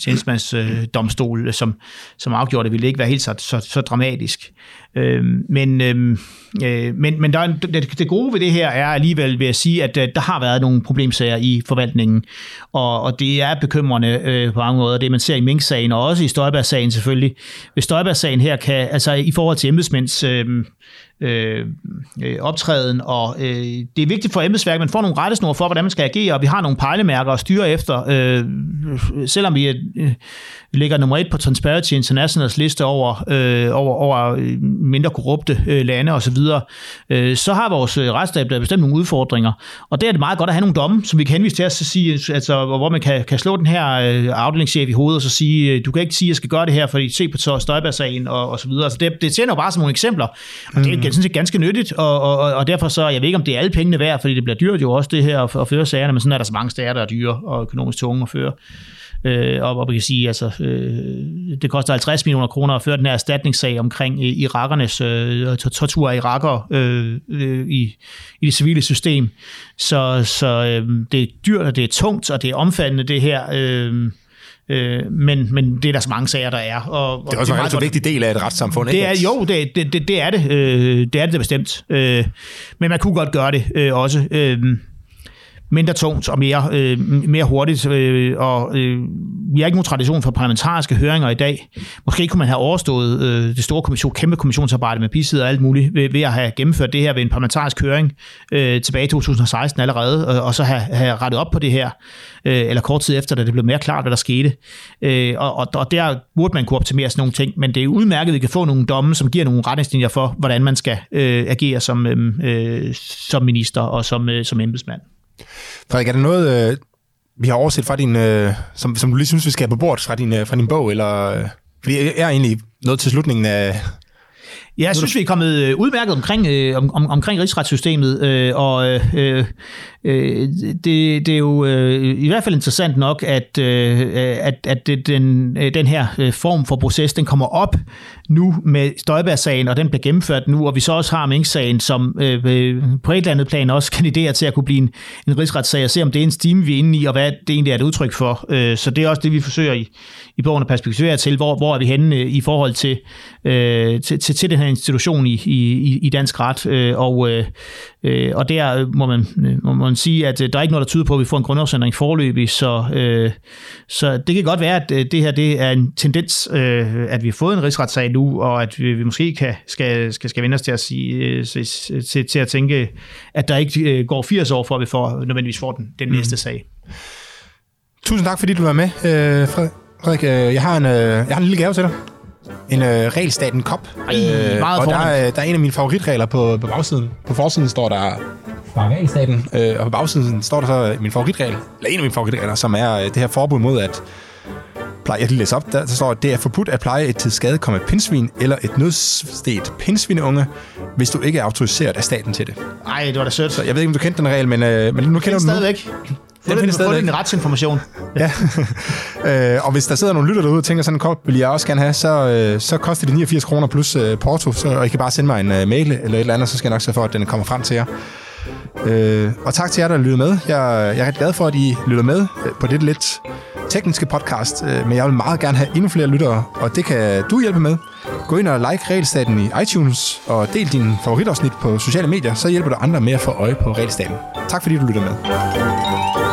tjenestemandsdomstol, øh, som, som afgjorde det, ville det ikke være helt så, så, så dramatisk. Øh, men, øhm, øh, men, men der er, det, det gode ved det her er alligevel ved at sige, at øh, der har været nogle problemsager i forvaltningen, og, og det er bekymrende øh, på mange måder, det man ser i Mink-sagen, og også i Støjberg-sagen selvfølgelig. Hvis Støjberg-sagen her kan, altså i forhold til embedsmænds øh, øh, øh, optræden, og øh, det er vigtigt for embedsværket, at man får nogle rettesnore for, hvordan man skal agere, og vi har nogle pejlemærker at styre efter, øh, selvom vi, øh, ligger nummer et på Transparency Internationals liste over, øh, over, over øh, mindre korrupte øh, lande osv., øh, så har vores øh, retsstat bestemt nogle udfordringer, og der er det meget godt at have nogle domme, som vi kan henvise til at sige, altså, hvor man kan, kan slå den her øh, afdelingschef i hovedet og så sige, øh, du kan ikke sige, at jeg skal gøre det her, fordi se på Støjberg-sagen og, og så videre. Altså, det, det tjener jo bare som nogle eksempler, og det er mm. sådan set ganske nyttigt, og, og, og derfor så, jeg ved ikke, om det er alle pengene værd, fordi det bliver dyrt jo også det her at, at føre sagerne, men sådan er der så mange sager, der er dyre og økonomisk tunge at føre. Øh, og, og man kan sige, altså, øh, det koster 50 millioner kroner at føre den her erstatningssag omkring øh, irakernes øh, tortur af irakere øh, øh, i, i det civile system. Så, så øh, det er dyrt, og det er tungt, og det er omfattende det her. Øh, Øh, men, men det er der så mange sager, der er. Og, det er også en ret vigtig del af et retssamfund, ikke? Det er, jo, det, det, det, det er det. Øh, det er det bestemt. Øh, men man kunne godt gøre det øh, også. Øh, mindre tungt og mere, øh, mere hurtigt. Øh, og øh, vi har ikke nogen tradition for parlamentariske høringer i dag. Måske kunne man have overstået øh, det store kommission, kæmpe kommissionsarbejde med bisider og alt muligt ved, ved at have gennemført det her ved en parlamentarisk høring øh, tilbage i 2016 allerede, og, og så have, have rettet op på det her, øh, eller kort tid efter, da det blev mere klart, hvad der skete. Øh, og, og, og der burde man kunne optimere sådan nogle ting, men det er udmærket, at vi kan få nogle domme, som giver nogle retningslinjer for, hvordan man skal øh, agere som, øhm, øh, som minister og som, øh, som embedsmand. Frederik, er der noget, øh, vi har overset fra din, øh, som, som du lige synes, vi skal have på bord fra din, øh, fra din bog? Eller, øh, fordi jeg er egentlig nået til slutningen af, Ja, jeg synes, vi er kommet øh, udmærket omkring, øh, om, om, omkring rigsretssystemet, øh, og øh, øh, det, det er jo øh, i hvert fald interessant nok, at, øh, at, at den, øh, den her øh, form for proces, den kommer op nu med Støjbær-sagen, og den bliver gennemført nu, og vi så også har Mink-sagen, som øh, øh på et eller andet plan også kandiderer til at kunne blive en, en rigsretssag, og se om det er en stime, vi er inde i, og hvad det egentlig er et udtryk for. Øh, så det er også det, vi forsøger i, i bogen at perspektivere til, hvor, hvor er vi henne øh, i forhold til, øh, til, til, til den her institution i, i, i dansk ret, øh, og, øh, og der må man, må man sige, at der er ikke noget, der tyder på, at vi får en grundlovsændring forløbig, så, øh, så det kan godt være, at det her det er en tendens, øh, at vi har fået en rigsretssag nu, og at vi, vi måske kan, skal, skal, skal vende os til at, sige, til, til at tænke, at der ikke går 80 år, for at vi får, nødvendigvis får den, den mm. næste sag. Tusind tak, fordi du var med, Frederik. Jeg har en, jeg har en lille gave til dig en øh, regelstaten kop. Ej, øh, meget og der er, der er en af mine favoritregler på, på bagsiden. På forsiden står der fra regelstaten, øh, og på bagsiden står der så min favoritregel, eller en af mine favoritregler, som er øh, det her forbud mod at pleje, jeg lige læser op, der, der står, at det er forbudt at pleje et til skade komme pinsvin eller et nødstedt pinsvineunge, hvis du ikke er autoriseret af staten til det. Nej, det var da sødt. Så jeg ved ikke, om du kendte den regel, men, øh, men nu kender du den stadigvæk. Den findes stadigvæk. Få din retsinformation. ja. øh, og hvis der sidder nogle lytter derude og tænker, sådan en kop vil jeg også gerne have, så, øh, så koster det 89 kroner plus øh, porto, så, og I kan bare sende mig en øh, mail eller et eller andet, så skal jeg nok sørge for, at den kommer frem til jer. Øh, og tak til jer, der lytter med. Jeg, jeg er rigtig glad for, at I lytter med øh, på det lidt tekniske podcast, øh, men jeg vil meget gerne have endnu flere lyttere, og det kan du hjælpe med. Gå ind og like Regelstaten i iTunes, og del din favoritafsnit på sociale medier, så hjælper du andre med at få øje på Regelstaten. Tak fordi du lytter med.